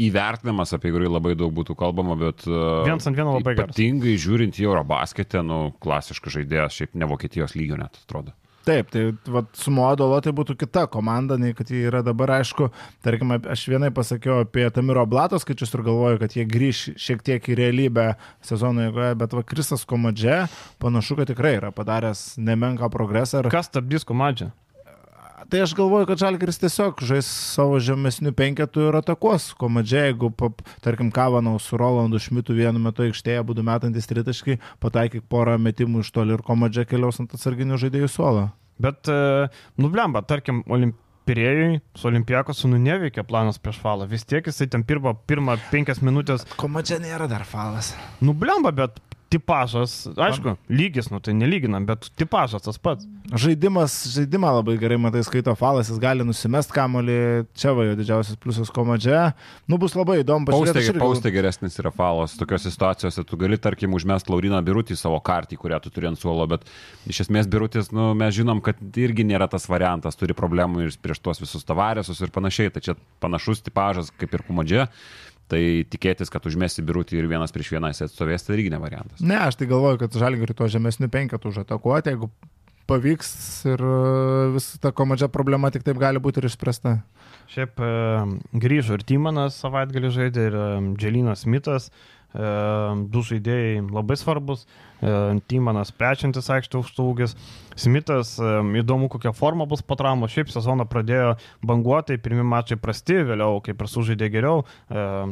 S3: įvertinimas, apie kurį labai daug būtų kalbama, bet... E,
S1: Vienas ant vieno labai geras.
S3: Ypatingai žiūrint į Eurobasketę, nu, klasiškas žaidėjas, šiaip ne Vokietijos lygio net atrodo.
S2: Taip, tai vat, su Modolo tai būtų kita komanda, nei kad jie yra dabar, aišku, tarkim, aš vienai pasakiau apie Tamiro Blato skaičius ir galvoju, kad jie grįž šiek tiek į realybę sezono eigoje, bet va Kristas Komadže panašu, kad tikrai yra padaręs nemenką progresą.
S1: Ir... Kas stabdys Komadže?
S2: Tai aš galvoju, kad Žalgiris tiesiog žais savo žemesnių penketų ir atakuos. Komadžiai, jeigu, tarkim, Kavanau su Rolandu Šmitu vienu metu aikštėje, būtų metantis tritaškai, pataikyk porą metimų iš toli ir Komadžiai keliaus ant atsarginių žaidėjų suolo.
S1: Bet, e, nublemba, tarkim, olimpijai. Pirėjui su Olimpiakosu nu neveikia planas prieš falą. Vis tiek jisai ten pirmą, pirmą penkias minutės.
S2: Komadžia nėra dar falas.
S1: Nublemba, bet tipažas, aišku, lygis, nu tai nelyginam, bet tipažas tas pats.
S2: Žaidimas, žaidimą labai gerai matai, skaito falas, jis gali nusimest kamolį, čia va jo didžiausias pliusas komadžia. Nu bus labai įdomu
S3: pažiūrėti. Paustė, paustė geresnis yra falas, tokiose situacijose tu gali, tarkim, užmest Lauriną Birutį savo kartį, kurią tu turi ant suolo, bet iš esmės Birutis, nu, mes žinom, kad irgi nėra tas variantas, turi problemų ir prieš tuos visus tavarėsus ir panašiai, tai čia panašus tipažas kaip ir komadžia. Tai tikėtis, kad užmesi birutį ir vienas prieš vieną jis atstovės, tai irgi ne variantas.
S2: Ne, aš tai galvoju, kad žalgiriui to žemesnių penketų užatakuoti, jeigu pavyks ir e, vis ta komadžia problema tik taip gali būti ir išspręsta.
S1: Šiaip e, grįžo ir Timanas savaitgalį žaidė, ir e, Dželinas Mitas. E, du žaidėjai labai svarbus. E, Timanas plečiantis aikštė aukštūgis. Smithas, e, įdomu, kokia forma bus po traumų. Šiaip sezoną pradėjo banguotai, pirmie mačai prasti, vėliau kaip ir sužaidė geriau.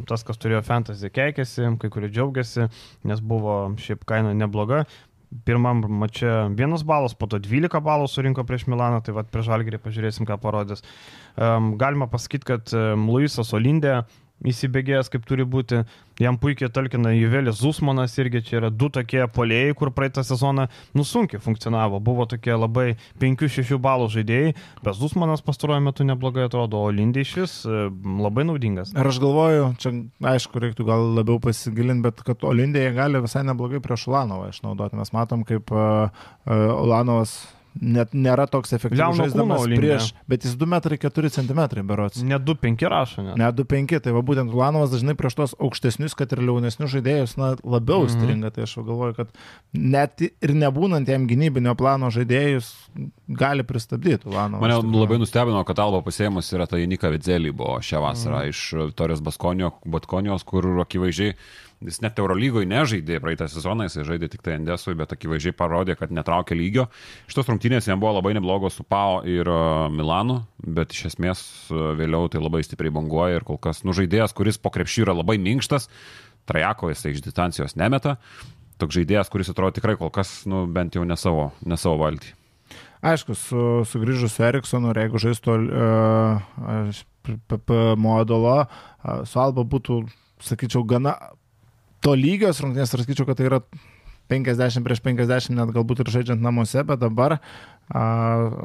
S1: Tas, kas turėjo fantasy, keikėsi, kai kurie džiaugiasi, nes buvo šiaip kaina nebloga. Pirmam mače vienas balas, po to 12 balų surinko prieš Milaną, tai vad prieš Algerį pažiūrėsim, ką parodys. Galima pasakyti, kad Luisas Olindė įsibėgėjęs kaip turi būti. Jam puikiai talkina Juvelis Zusmanas irgi čia yra du tokie polėjai, kur praeitą sezoną nusunkiai funkcionavo. Buvo tokie labai 5-6 balų žaidėjai, bet Zusmanas pastaruoju metu neblogai atrodo, o Lindai šis e, labai naudingas.
S2: Ir aš galvoju, čia aišku, reiktų gal labiau pasigilinti, bet kad Olindėje gali visai neblogai prieš Ulanovą išnaudoti. Mes matom, kaip uh, uh, Ulanovas net nėra toks efektyvus žaidžiamas prieš, bet jis 2,4 cm berots.
S1: Ne 2,5 rašo, ne?
S2: Ne 2,5, tai va būtent Ulanovas dažnai prieš tos aukštesnius, kad ir liaunesnius žaidėjus, na, labiau mhm. stringa, tai aš galvoju, kad net ir nebūnant jam gynybinio plano žaidėjus gali pristabdyti Ulanovą.
S3: Mane labai nustebino, kad Alba pasėjimas yra ta Janika Vidzelį buvo šią vasarą mhm. iš Torės Baskonio, Batkonijos, kur akivaizdžiai Jis net Eurolygoje nežaidė praeitą sezoną, jis žaidė tik tai Endesui, bet akivaizdžiai parodė, kad netraukė lygio. Šitos rungtynės jam buvo labai neblogos su Pau ir e, Milanu, bet iš esmės e, vėliau tai labai stipriai banguoja ir kol kas nužaidėjas, kuris po krepšį yra labai minkštas, trajako jis tai iš distancijos nemeta. Toks žaidėjas, kuris atrodo tikrai kol kas, nu, bent jau ne savo, ne savo valdį.
S2: Aišku, su, sugrįžus Eriksonu, jeigu žaistų uh, modulo, uh, su Alba būtų, sakyčiau, gana to lygios rungtynės, ir sakyčiau, kad tai yra 50 prieš 50, net galbūt ir žaidžiant namuose, bet dabar a,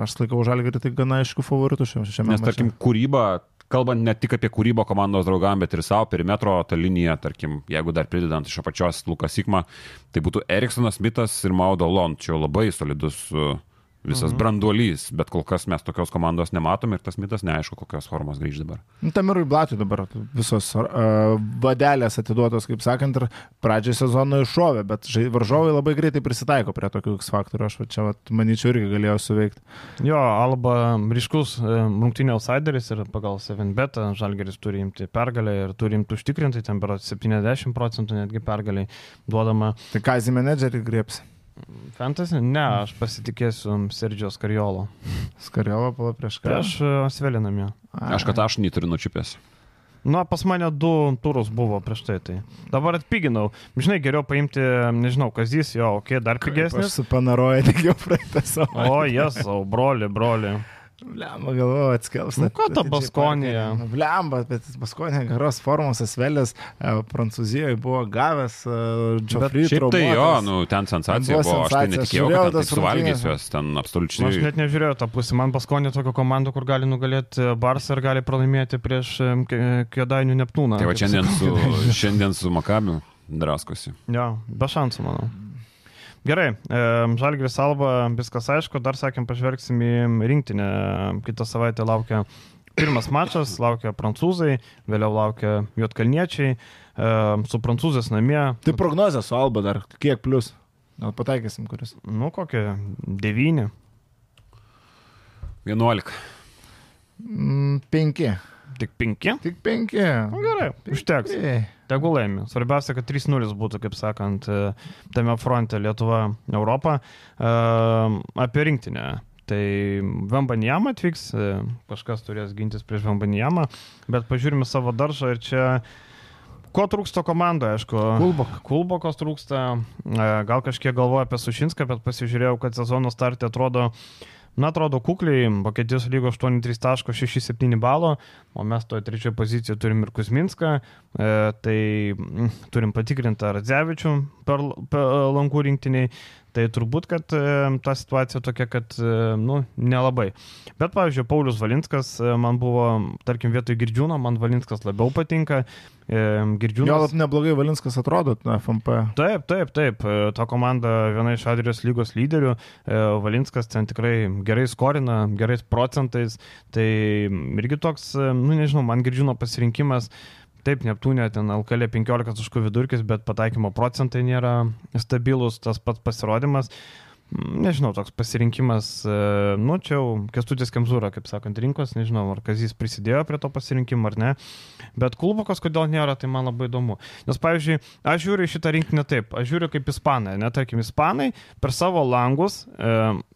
S2: aš laikau žalgerį tai gana aišku favoritų šiame
S3: šiame. Nes, tarkim, kūryba kalbant ne tik apie kūrybą komandos draugam, bet ir savo perimetro tą liniją, tarkim, jeigu dar pridedant iš apačios Lukas Sikma, tai būtų Eriksonas Mitas ir Maudo Lon. Čia labai solidus uh, visas mhm. branduolys, bet kol kas mes tokios komandos nematom ir tas mitas neaišku, kokios formos grįž dabar.
S2: Nu, Tamirui Blatui dabar visos uh, vadelės atiduotos, kaip sakant, ir pradžioje sezono iššovė, bet varžovai labai greitai prisitaiko prie tokių X faktorių, aš va, čia, va, manyčiau, irgi galėjau suveikti.
S1: Jo, Alba ryškus e, rungtynio outsideris ir pagal 7 betą Žalgeris turi imti pergalę ir turi imti užtikrinti, ten berots 70 procentų netgi pergaliai duodama.
S2: Tai ką, Zimenedžerį griepsi?
S1: Fantasy? Ne, aš pasitikėsiu Sergio Skariolo.
S2: Skariolo pala prieš ką?
S1: Prieš e, Svelinamį.
S3: Aš kad aš neturiu nučiupęs.
S1: Nu, pas mane du turus buvo prieš tai. tai. Dabar atpiginau. Žinai, geriau paimti, nežinau, kazys, jo, okei, okay, dar pigesnis.
S2: Aš su panaroja tik jau praeitą savaitę.
S1: O, jas, o, broli, broli.
S2: Blemba, galvoju, atskels.
S1: Nu, ką ta Baskonija?
S2: Nu, Blemba, bet Baskonija geros formos Asvelės e, Prancūzijoje buvo gavęs Džofrį.
S3: Uh, Šiaip tai jo, nu, ten sensacija buvo, buvo aš tai netikėjau, kad ten suvalgys juos, ten absoliučiai.
S1: Aš net nežiūrėjau tą pusę, man Baskonija tokia komanda, kur gali nugalėti Barsą ir gali pralaimėti prieš Kėdainių Neptūną.
S3: Tai va šiandien su, šiandien su Makabiu draskosi.
S1: Jo, be šansų, manau. Gerai, Žalgris Alba, viskas aišku, dar sakėm, pažvelgsim į rinktinę. Kitą savaitę laukia pirmas mačas, laukia prancūzai, vėliau laukia juotkalniečiai, su prancūzės namie.
S2: Tai prognozė su Alba dar, kiek plus? Gal pataikysim, kuris?
S1: Nu, kokie 9.
S3: 11.
S2: 5.
S1: Tik 5?
S2: Tik 5.
S1: Nu, gerai, penki. užteks. Tegul laimi. Svarbiausia, kad 3-0 būtų, kaip sakant, e, tame fronte Lietuva, Europa. E, apie rinktinę. Tai Vambanijama atvyks, e, kažkas turės gintis prieš Vambanijamą, bet pažiūrime savo daržą ir čia Ko trūksta komandoje, aišku?
S2: Kulbok.
S1: Kulbokos trūksta, gal kažkiek galvoju apie Sušinską, bet pasižiūrėjau, kad sezono startė atrodo Na, atrodo, kukliai, Vokietijos lygo 8-3.67 balo, o mes toje trečioje pozicijoje turim ir Kuzminską, e, tai m, turim patikrintą Radzevičių per, per lankų rinktiniai, tai turbūt, kad e, ta situacija tokia, kad, e, nu, nelabai. Bet, pavyzdžiui, Paulius Valinskas e, man buvo, tarkim, vietoj Girdžiūno, man Valinskas labiau patinka,
S2: Girdžiu. Jo, neblogai Valinskas atrodo, na, FMP.
S1: Taip, taip, taip. Ta komanda viena iš Adrijos lygos lyderių. Valinskas ten tikrai gerai skorina, gerais procentais. Tai irgi toks, nu nežinau, man Girdžiūno pasirinkimas. Taip, Neptūnė ten LKL 15 taškų vidurkis, bet pataikymo procentai nėra stabilus, tas pats pasirodymas nežinau, toks pasirinkimas, e, nu, čia jau Kestutis Kemzūra, kaip sakant, rinkos, nežinau, ar Kazys prisidėjo prie to pasirinkimo ar ne, bet Kulbokas kodėl nėra, tai man labai įdomu. Nes, pavyzdžiui, aš žiūriu šitą rinkinį taip, aš žiūriu kaip ispanai, ne, tarkim, ispanai per savo langus, e,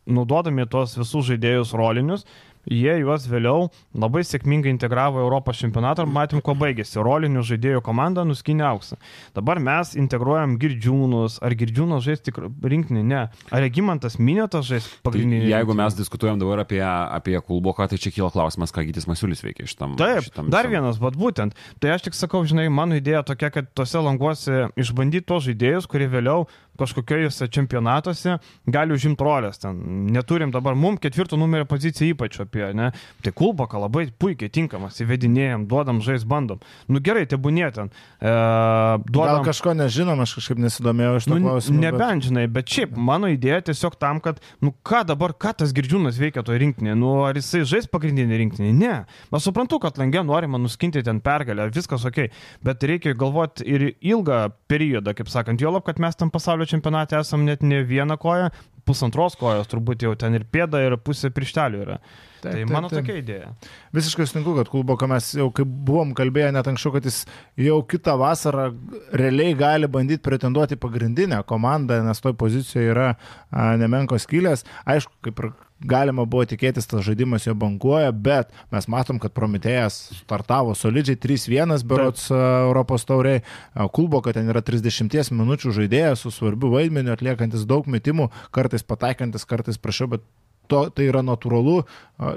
S1: naudodami tuos visus žaidėjus rolinius, jie juos vėliau labai sėkmingai integravo Europos čempionatą ir matėm, kuo baigėsi. Rolinių žaidėjų komanda nuskinė auksą. Dabar mes integruojam girdžiūnus, ar girdžiūnas žais tik rinkinį, ne. Ar regimantas minėtas žais pagrindinį.
S3: Tai jeigu mes diskutuojam dabar apie, apie Kulboką, tai čia kyla klausimas, ką Gytis Masiulis veikia šitam.
S1: Taip,
S3: šitam
S1: dar vienas, bet būtent. Tai aš tik sakau, žinai, mano idėja tokia, kad tose languose išbandyti tos žaidėjus, kurie vėliau kažkokiuose čempionatuose gali užimti rolės. Ten neturim dabar, mums ketvirto numerio poziciją ypač apie, ne? Tai Kulboka labai puikiai tinkamas, įvedinėjom, duodam žais, bandom. Nu gerai, te būnė ten. E,
S2: duodam... Gal kažko nežinom, aš kažkaip nesidomėjau iš to
S1: nu,
S2: klausimų.
S1: Nebent žinai, bet šiaip mano idėja tiesiog tam, kad, nu ką dabar, ką tas girdžiūnas veikia toje rinktinėje, nu ar jisai žais pagrindinį rinkinį, ne. Aš suprantu, kad langė norima nuskinti ten pergalę, viskas ok, bet reikia galvoti ir ilgą periodą, kaip sakant, jo lab, kad mes tam pasaulio čempionate esam net ne vieną koją, pusantros kojos, turbūt jau ten ir pėda, ir pusė pirštelių yra. Taip, tai mano taip, taip. tokia idėja.
S2: Visiškai sutinku, kad Kulboka mes jau kaip buvom kalbėję net anksčiau, kad jis jau kitą vasarą realiai gali bandyti pretenduoti pagrindinę komandą, nes toj pozicijoje yra a, nemenkos kilės. Aišku, kaip ir galima buvo tikėtis, tas žaidimas jo bankuoja, bet mes matom, kad Prometėjas startavo solidžiai 3-1 berots Taip. Europos tauriai. Kulbo, kad ten yra 30 minučių žaidėjas su svarbiu vaidmeniu, atliekantis daug metimų, kartais pataikantis, kartais prašiau, bet to, tai yra natūralu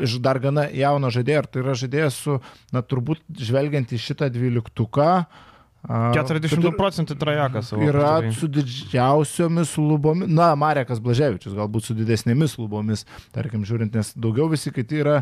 S2: iš dar gana jauno žaidėjo, ir tai yra žaidėjas su, na, turbūt žvelgiant į šitą dvyliktuką,
S1: 42 procentų trajekas.
S2: Yra su didžiausiomis lubomis, na, Marekas Blaževičius galbūt su didesnėmis lubomis, tarkim, žiūrint, nes daugiau visi kiti yra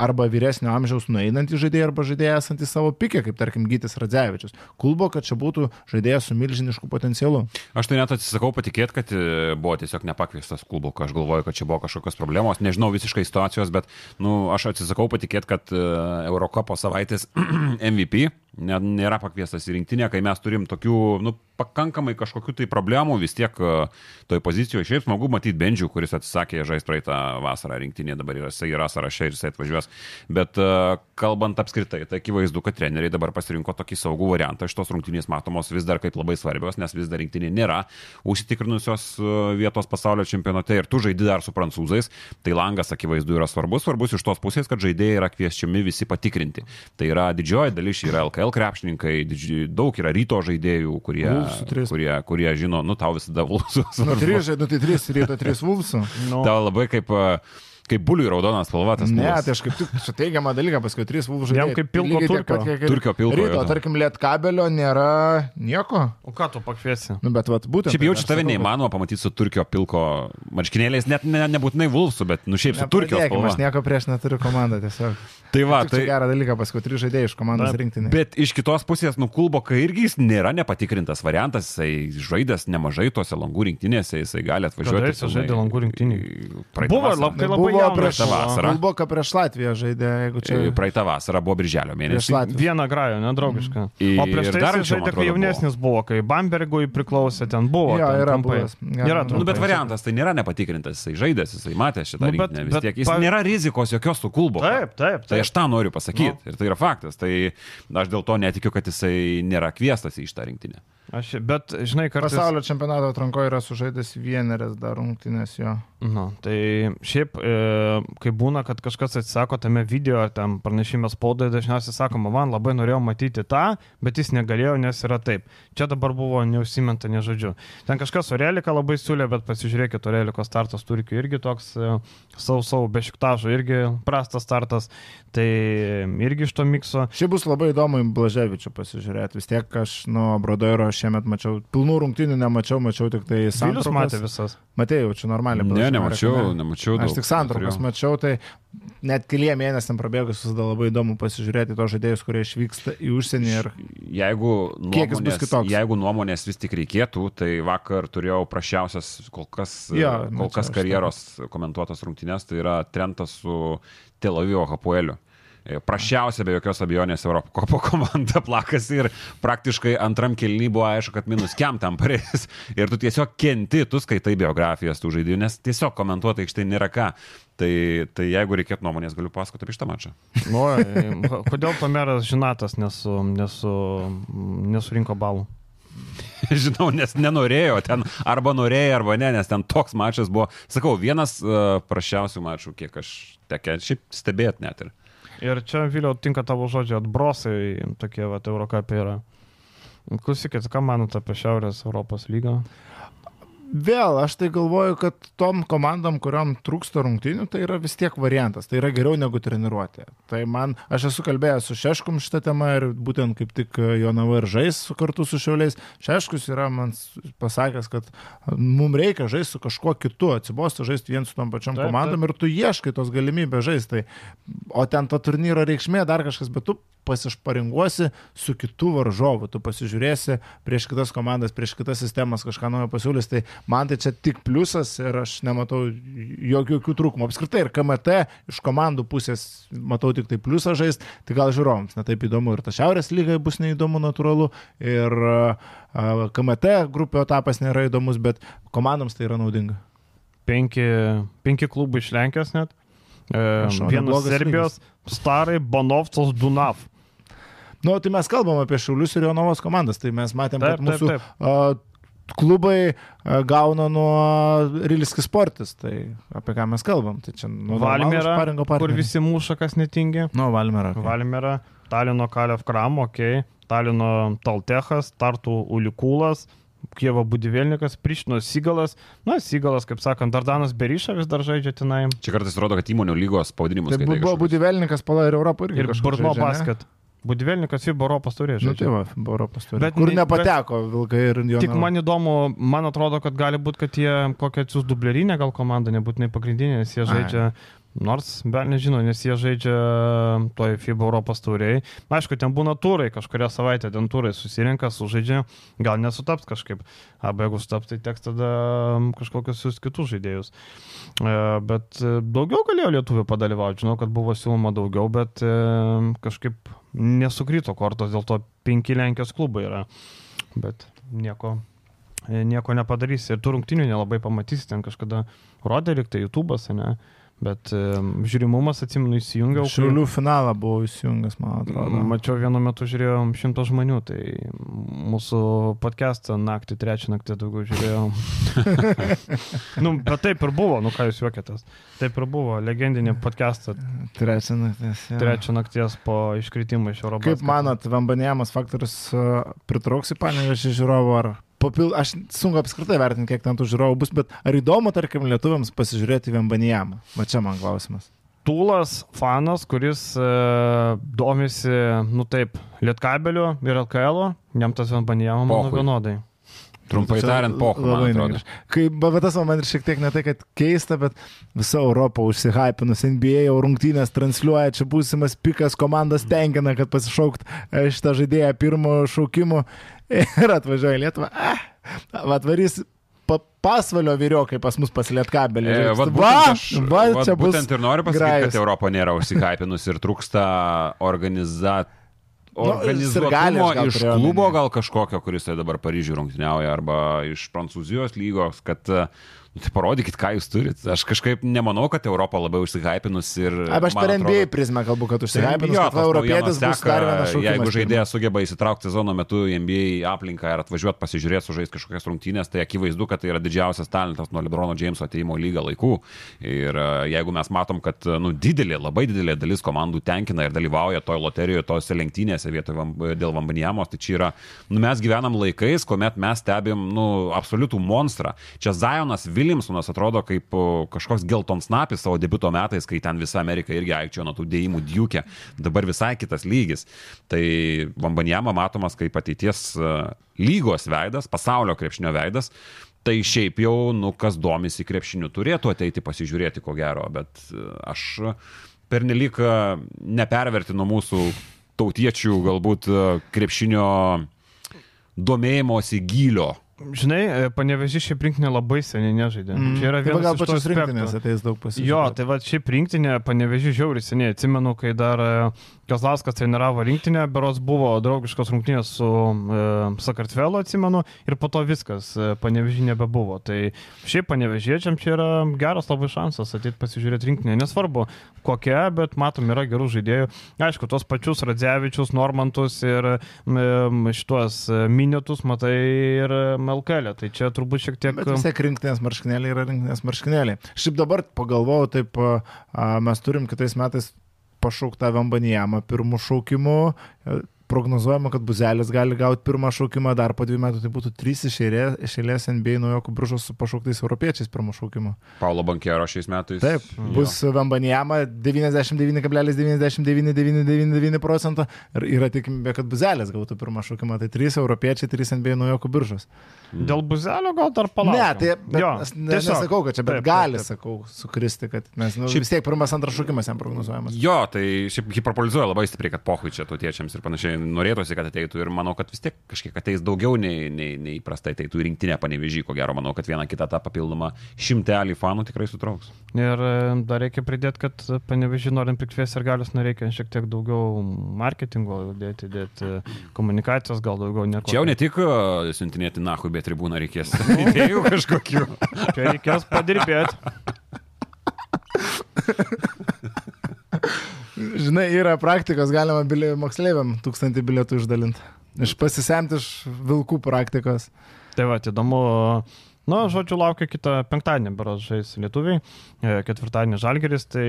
S2: arba vyresnio amžiaus nueinantys žaidėjai, arba žaidėjai esantys savo pikė, kaip tarkim Gytis Radzevičius. Kulbo, kad čia būtų žaidėjas su milžinišku potencialu.
S3: Aš tai net atsisakau patikėti, kad e, buvo tiesiog nepakviestas klubo, aš galvoju, kad čia buvo kažkokios problemos, nežinau visiškai situacijos, bet nu, aš atsisakau patikėti, kad e, Eurocopo savaitės MVP nėra pakviestas į rinktinę, kai mes turim tokių, nu, pakankamai kažkokių tai problemų vis tiek e, toj pozicijoje. Šiaip smagu matyti Bendžių, kuris atsisakė žaisti praeitą vasarą rinktinėje, dabar yra, jisai yra sąraše ir jisai atvažiuos. Bet e, kalbant apskritai, tai akivaizdu, kad treneriai dabar pasirinko tokį saugų variantą. Šitos rungtynės matomos vis dar kaip labai svarbios, nes vis dar rinktinė nėra užsitikrinusios e, vietos pasaulio čempionate ir tu žaidži dar su prancūzais. Tai langas akivaizdu yra svarbus, svarbus iš tos pusės, kad žaidėjai yra kviečiami visi patikrinti. Tai yra didžioji dalis yra LKL krepšininkai, didži, daug yra ryto žaidėjų, kurie, kurie, kurie žino, nu tau visada Vulsus.
S2: Nu, trys, nu, tai trys ryto, trys Vulsų.
S3: Nu. Tau labai kaip uh, kaip buliui raudonas spalvatas.
S2: Ne, tai aš kaip tik čia teigiamą dalyką, paskui trys vulvų žaidėjai.
S1: Jam kaip pilko turkio.
S2: Pat,
S3: kiek, turkio pilko.
S2: Ryto, jau, tarkim, liet kabelio nėra nieko.
S1: O ką tu pakviesi?
S2: Nu, bet vat, būtent.
S3: Šiaip jaučiu tave neįmanoma pamatyti su turkio pilko marškinėliais, net ne, nebūtinai vulvsų, bet nu šiaip su turkio spalva.
S2: Aš nieko prieš neturiu komandą tiesiog.
S3: Tai va, tai
S2: gerą dalyką, paskui trys žaidėjai iš komandos rinktinės.
S3: Bet iš kitos pusės, nu, Kulboka irgi jis nėra nepatikrintas variantas, jisai žaidęs nemažai tose langų rinktinėse, jisai gali atvažiuoti.
S1: Jis žaidė langų rinktinį.
S3: Buvo
S1: labai labai buvo
S2: prieš vasarą. Kulboka prieš Latviją žaidė, jeigu čia.
S3: Praeitą vasarą buvo birželio mėnesį.
S1: Vieną grajo, nedraugišką. Mm. O prieš tai dar žaidė, kai jaunesnis buvo, kai Bambergui priklausė, ten buvo.
S2: Jo, yra buvęs.
S3: Yra, nu, bet variantas tai nėra nepatikrintas, jisai žaidęs, jisai matė šitą nu, rinktinę vis tiek. Jis nėra rizikos jokios su Kulboka.
S1: Taip, taip.
S3: Tai aš tą noriu pasakyti. No. Ir tai yra faktas. Tai aš dėl to netikiu, kad jisai nėra kviestas į šitą rinktinę.
S1: Aš, bet, žinai, kartais...
S2: Pasaulio čempionato atrankoje yra sužaidęs vieneris dar rungtynės jo.
S1: Nu, tai šiaip, e, kai būna, kad kažkas atsisako tame video ar tam pranešime spaudai, dažniausiai sakoma, man labai norėjau matyti tą, bet jis negalėjo, nes yra taip. Čia dabar buvo neusimenta, nežodžiu. Ten kažkas Orelika labai siūlė, bet pasižiūrėkite, Oreliko startas Turkijoje irgi toks e, savo, savo bešiktažo, irgi prastas startas. Tai irgi iš to mikso.
S2: Šiaip bus labai įdomu į Blaževičių pasižiūrėti. Vis tiek aš nuo Brodoiro šiemet mačiau, pilnų rungtynių nemačiau, mačiau tik tai
S1: santraukas. Jūs matėte visas?
S2: Matėjau, čia normaliai.
S3: Ne, nemačiau, ne. nemačiau.
S2: Aš tik santraukas mačiau, tai net keliem mėnesiam prabėgus visada labai įdomu pasižiūrėti tos žaidėjus, kurie išvyksta į užsienį ir
S3: jeigu nuomonės, jeigu nuomonės vis tik reikėtų, tai vakar turėjau prašiausias kol kas, ja, kol kas karjeros komentuotas rungtynės, tai yra Trentas su Tel Avivo Hapueliu. E, prašiausia be jokios abejonės Europo kopo komanda plakasi ir praktiškai antram kelny buvo aišku, kad minus kiam tam pareis. Ir tu tiesiog kenti, tu skaitai biografijas tų žaidėjų, nes tiesiog komentuoti aikštai nėra ką. Tai, tai jeigu reikėtų nuomonės, galiu pasakoti apie šitą mačą.
S1: Nu, kodėl pameras žinatas nesu, nesu, nesurinko balų?
S3: Žinau, nes nenorėjo ten, arba norėjo, arba ne, nes ten toks mačas buvo, sakau, vienas uh, prašiausių mačų, kiek aš tekė, šiaip stebėt net ir.
S1: Ir čia, Viliau, tinka tavo žodžiai, atbrosai, tokie, va, Eurokapė yra. Klausykit, ką manote apie Šiaurės Europos lygą?
S2: Vėl aš tai galvoju, kad tom komandom, kuriuom trūksta rungtinių, tai yra vis tiek variantas, tai yra geriau negu treniruotė. Tai man, aš esu kalbėjęs su Šeškum šitą temą ir būtent kaip tik Jonava ir žais kartu su Šiauliais. Šeškus yra man pasakęs, kad mums reikia žaisti su kažkuo kitu, atsibosti žaisti vien su tom pačiom taip, komandom taip. ir tu ieškai tos galimybės žaisti. Tai, o ten to turnyro reikšmė dar kažkas, bet tu pasišparinguosi su kitu varžovu, tu pasižiūrėsi prieš kitas komandas, prieš kitas sistemas, kažką naujo pasiūlys, tai man tai čia tik pliusas ir aš nematau jokių, jokių trūkumų. Apskritai ir KMT iš komandų pusės matau tik tai pliusą žaisti, tai gal žiūrovams netaip įdomu ir ta Šiaurės lyga bus neįdomu natūralu ir KMT grupio etapas nėra įdomus, bet komandoms tai yra naudinga.
S1: Penki, penki klubai iš Lenkijos net. E, vienas Serbijos, lygis. Starai, Bonovcos, Dunav.
S2: Nu, tai mes kalbam apie Šiaulius ir Jonovos komandas, tai mes matėm, taip, kad mūsų taip, taip. Uh, klubai uh, gauna nuo Riliskis sportis, tai apie ką mes kalbam. Tai čia nuo
S1: Valmėra, kur visi mūša, kas netingi.
S2: Nu, Valmėra.
S1: Okay. Valmėra, Talino Kalev Kram, ok, Talino Taltechas, Tartų Ulikūlas. Kievo Budivelnikas, Prištino Sigalas. Na, Sigalas, kaip sakant, Dardanas Beryša vis dar žaidžia tenai.
S3: Čia kartais rodo, kad įmonių lygos pavadinimus.
S2: Tai buvo Budivelnikas, pala ir Europą irgi.
S1: Ir Brno basket. Ne? Budvelnikas FIBA Europos
S2: žaisti. Nu, tai va, Europos turėjo. Bet kur nepateko bet, Vilkai ir jo.
S1: Tik man įdomu, man atrodo, kad gali būti, kad jie kokią atsiūs dublerinę gal komandą, nebūtinai pagrindinę, nes jie žaidžia Ai. Nors, be nežinau, nes jie žaidžia toj FIBA Europos tauriai. Aišku, ten būna turai, kažkuria savaitė ten turai susirinka, sužaidžia, gal nesutaps kažkaip. Arba jeigu sutaps, tai teks tada kažkokius jūs kitus žaidėjus. E, bet e, daugiau galėjo lietuvių padalyvauti, žinau, kad buvo siūloma daugiau, bet e, kažkaip nesukrito kortos, dėl to penki Lenkijos klubai yra. Bet nieko nieko nepadarys. Ir tų rungtinių nelabai pamatysi, ten kažkada rodė, lyg tai YouTube'as, ne? Bet žiūrimumas, atsimenu, įsijungiau.
S2: Šiaulių finalą buvau įsijungęs, man atrodo.
S1: Mačiau vienu metu žiūrėjom šimto žmonių, tai mūsų podcastą naktį, trečią naktį daugiau žiūrėjom. nu, bet taip ir buvo, nu ką jūs juokėtės. Taip ir buvo, legendinė podcastą.
S2: Trečią nakties.
S1: Ja. Trečią nakties po iškritimo iš Europos.
S2: Kaip manot, Vambanėjamas faktorius pritrauks į panevežį žiūrovą ar papil... aš sunku apskritai vertinti, kiek ten tų žiūrovų bus, bet ar įdomu, tarkim, lietuviams pasižiūrėti Vembanijamą? Va čia man klausimas.
S1: Tūlas fanas, kuris e, domisi, nu taip, Lietkabeliu ir LKL, jam tas Vembanijama manau vienodai.
S3: Trumpai tariant, pohu, man atrodo.
S2: Kai, bet tas man ir šiek tiek ne tai, kad keista, bet visa Europa užsihypinus, NBA jau rungtynės transliuoja, čia būsimas pikas, komandas tenkina, kad pasišaukt e, šitą žaidėją pirmo šaukimu ir atvažiuoja į Lietuvą. Ah, atvarys pa, pasvalio vyriokai pas mus pasiliet kabelį.
S3: E, va, aš, va, čia būtent ir noriu pasakyti, grajus. kad Europa nėra užsihypinus ir trūksta organizacijų. Nu, organizuotumo nu, iš klubo gal kažkokio, kuris tai dabar Paryžių rungtyniauja, arba iš Prancūzijos lygos, kad uh, tai parodykit, ką jūs turit. Aš kažkaip nemanau, kad Europa labai užsihypinus ir...
S2: Arba aš per NBA atrodo, prizmę kalbu, kad užsihypinus, kad europietis bus dar vienas šaukimas.
S3: Jeigu žaidėjas sugeba įsitraukti sezono metu į NBA aplinką ir atvažiuoti pasižiūrėti, sužaisti kažkokias rungtynės, tai akivaizdu, kad tai yra didžiausias talentas nuo Lebrono Jameso ateimo lygą laikų. Ir e, jeigu mes matom, kad nu, didelė, labai didelė dalis komandų tenkina ir dalyvauja toje loterijoje, tose lenktynėse vietoje dėl Vambanijamos, tai čia yra, nu, mes gyvenam laikais, kuomet mes stebim nu, absoliutų monstrą. Čia Zajonas Vilnius Williamsonas atrodo kaip kažkoks geltonsnapis savo debito metais, kai ten visa Amerika irgi aikčiojo nuo tų dėjimų džiūkė. Dabar visai kitas lygis. Tai Vambanjama matomas kaip ateities e, lygos veidas, pasaulio krepšinio veidas. Tai šiaip jau, nu, kas domisi krepšiniu, turėtų ateiti pasižiūrėti, ko gero, bet e, aš pernelyg e, nepervertinu mūsų tautiečių galbūt krepšinio domėjimosi gylio
S1: Žinai, e, paneveži šiaip rinktinė labai seniai nežaidė.
S2: Mm. Čia yra tai vienas tai gal pačios rinktinės ateis daug pasižiūrėti.
S1: Jo, tai va šiaip rinktinė paneveži žiauriai seniai. Atsimenu, kai dar e, Kazlauskas treniravo rinktinę, beros buvo draugiškos rungtynės su e, Sakartvelo, atsimenu, ir po to viskas, e, paneveži nebebuvo. Tai šiaip panevežiečiam čia yra geras labai šansas ateiti pasižiūrėti rinktinę. Nesvarbu kokia, bet matom, yra gerų žaidėjų. Aišku, tos pačius Radzevičius, Normantus ir e, šituos minėtus matai ir LKL. Tai čia turbūt šiek tiek...
S2: Bet vis tiek rinktinės marškinėliai yra rinktinės marškinėliai. Šiaip dabar pagalvojau, taip mes turim kitais metais pašauktą Vambanijamą pirmų šaukimų prognozuojama, kad Buzelis gali gauti pirmą šaukimą, dar po dviejų metų tai būtų trys iš eilės NBA naujokų bružos su pašauktais europiečiais pirmą šaukimą.
S3: Paulo Bankero šiais metais.
S2: Taip, bus Vambanijama 99,9999 procento ir yra tikimybė, kad Buzelis gautų pirmą šaukimą, tai trys europiečiai, trys NBA naujokų bružos.
S1: Mm. Dėl Buzelio gal dar palaukti.
S2: Ne, tai jo, aš ne, nesakau, kad čia, bet taip, gali, taip, taip. sakau, sukristi, kad mes nu, šiaip, vis tiek pirmas, antras šaukimas jam prognozuojamas.
S3: Jo, tai šiaip hiperpolizuoja labai stipriai, kad pohui čia tautiečiams ir panašiai norėtųsi, kad ateitų ir manau, kad vis tiek kažkiek ateis daugiau nei, nei, nei įprastai ateitų į rinktinę panevežį, ko gero, manau, kad vieną kitą tą papildomą šimtelį fanų tikrai sutrauks.
S1: Ir e, dar reikia pridėti, kad panevežį norint prikviesti ir galius, reikia šiek tiek daugiau marketingo dėti, dėti komunikacijos, gal daugiau ne.
S3: Čia jau ne tik e, siuntinėti nahui, bet tribūną reikės. Idėjų kažkokių.
S1: Čia reikės padirbėti.
S2: Žinai, yra praktikos, galima bilė, moksleiviam tūkstantį bilietų išdalinti. Iš pasisemti iš vilkų praktikos.
S1: Tai va, įdomu. Na, žodžiu, laukia kitą penktadienį, beros žais lietuviai, e, ketvirtadienį žalgeris, tai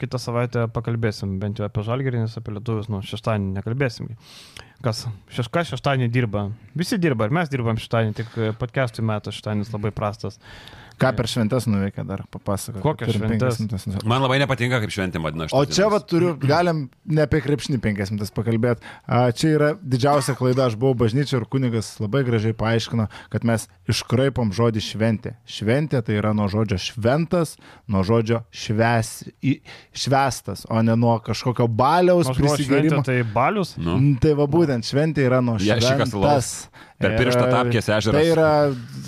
S1: kitą savaitę pakalbėsim bent jau apie žalgerį, nes apie lietuvius, nu, šeštadienį nekalbėsim. Kas šešką šeštadienį dirba. Visi dirba, ir mes dirbam šeštadienį, tik podcast'ui metų šeštadienis labai prastas.
S2: Ką per šventės nuveikė dar papasakok. Penkias minutes.
S3: Man labai nepatinka, kaip šventė vadina.
S2: O čia va turiu, galim ne apie krepšinį penkias minutės pakalbėti. A, Čia yra didžiausia klaida, aš buvau bažnyčia ir kunigas labai gražiai paaiškino, kad mes iškraipom žodį šventė. Šventė tai yra nuo žodžio šventas, nuo žodžio šves, į- švestas, o ne nuo kažkokio baliaus prisigėrimo.
S1: tai balius.
S3: Nu.
S2: Tai va būtent šventė yra nuo
S3: Jašikas alaus. Per
S2: Ir,
S3: pirštą tapkės ežeras.
S2: Tai yra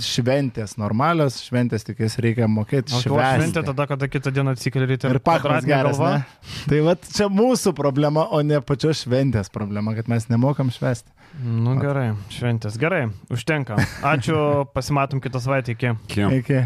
S2: šventės, normalios šventės, tik jas reikia mokėti
S1: šventė tada, kada kitą dieną atsikeli ryte
S2: Ir pakras geras, ne? Tai va čia mūsų problema, o ne pačios šventės problema, kad mes nemokam švesti.
S1: Nu gerai, šventės. Gerai, užtenka. Ačiū, pasimatom kitą savaitę iki.
S2: Iki.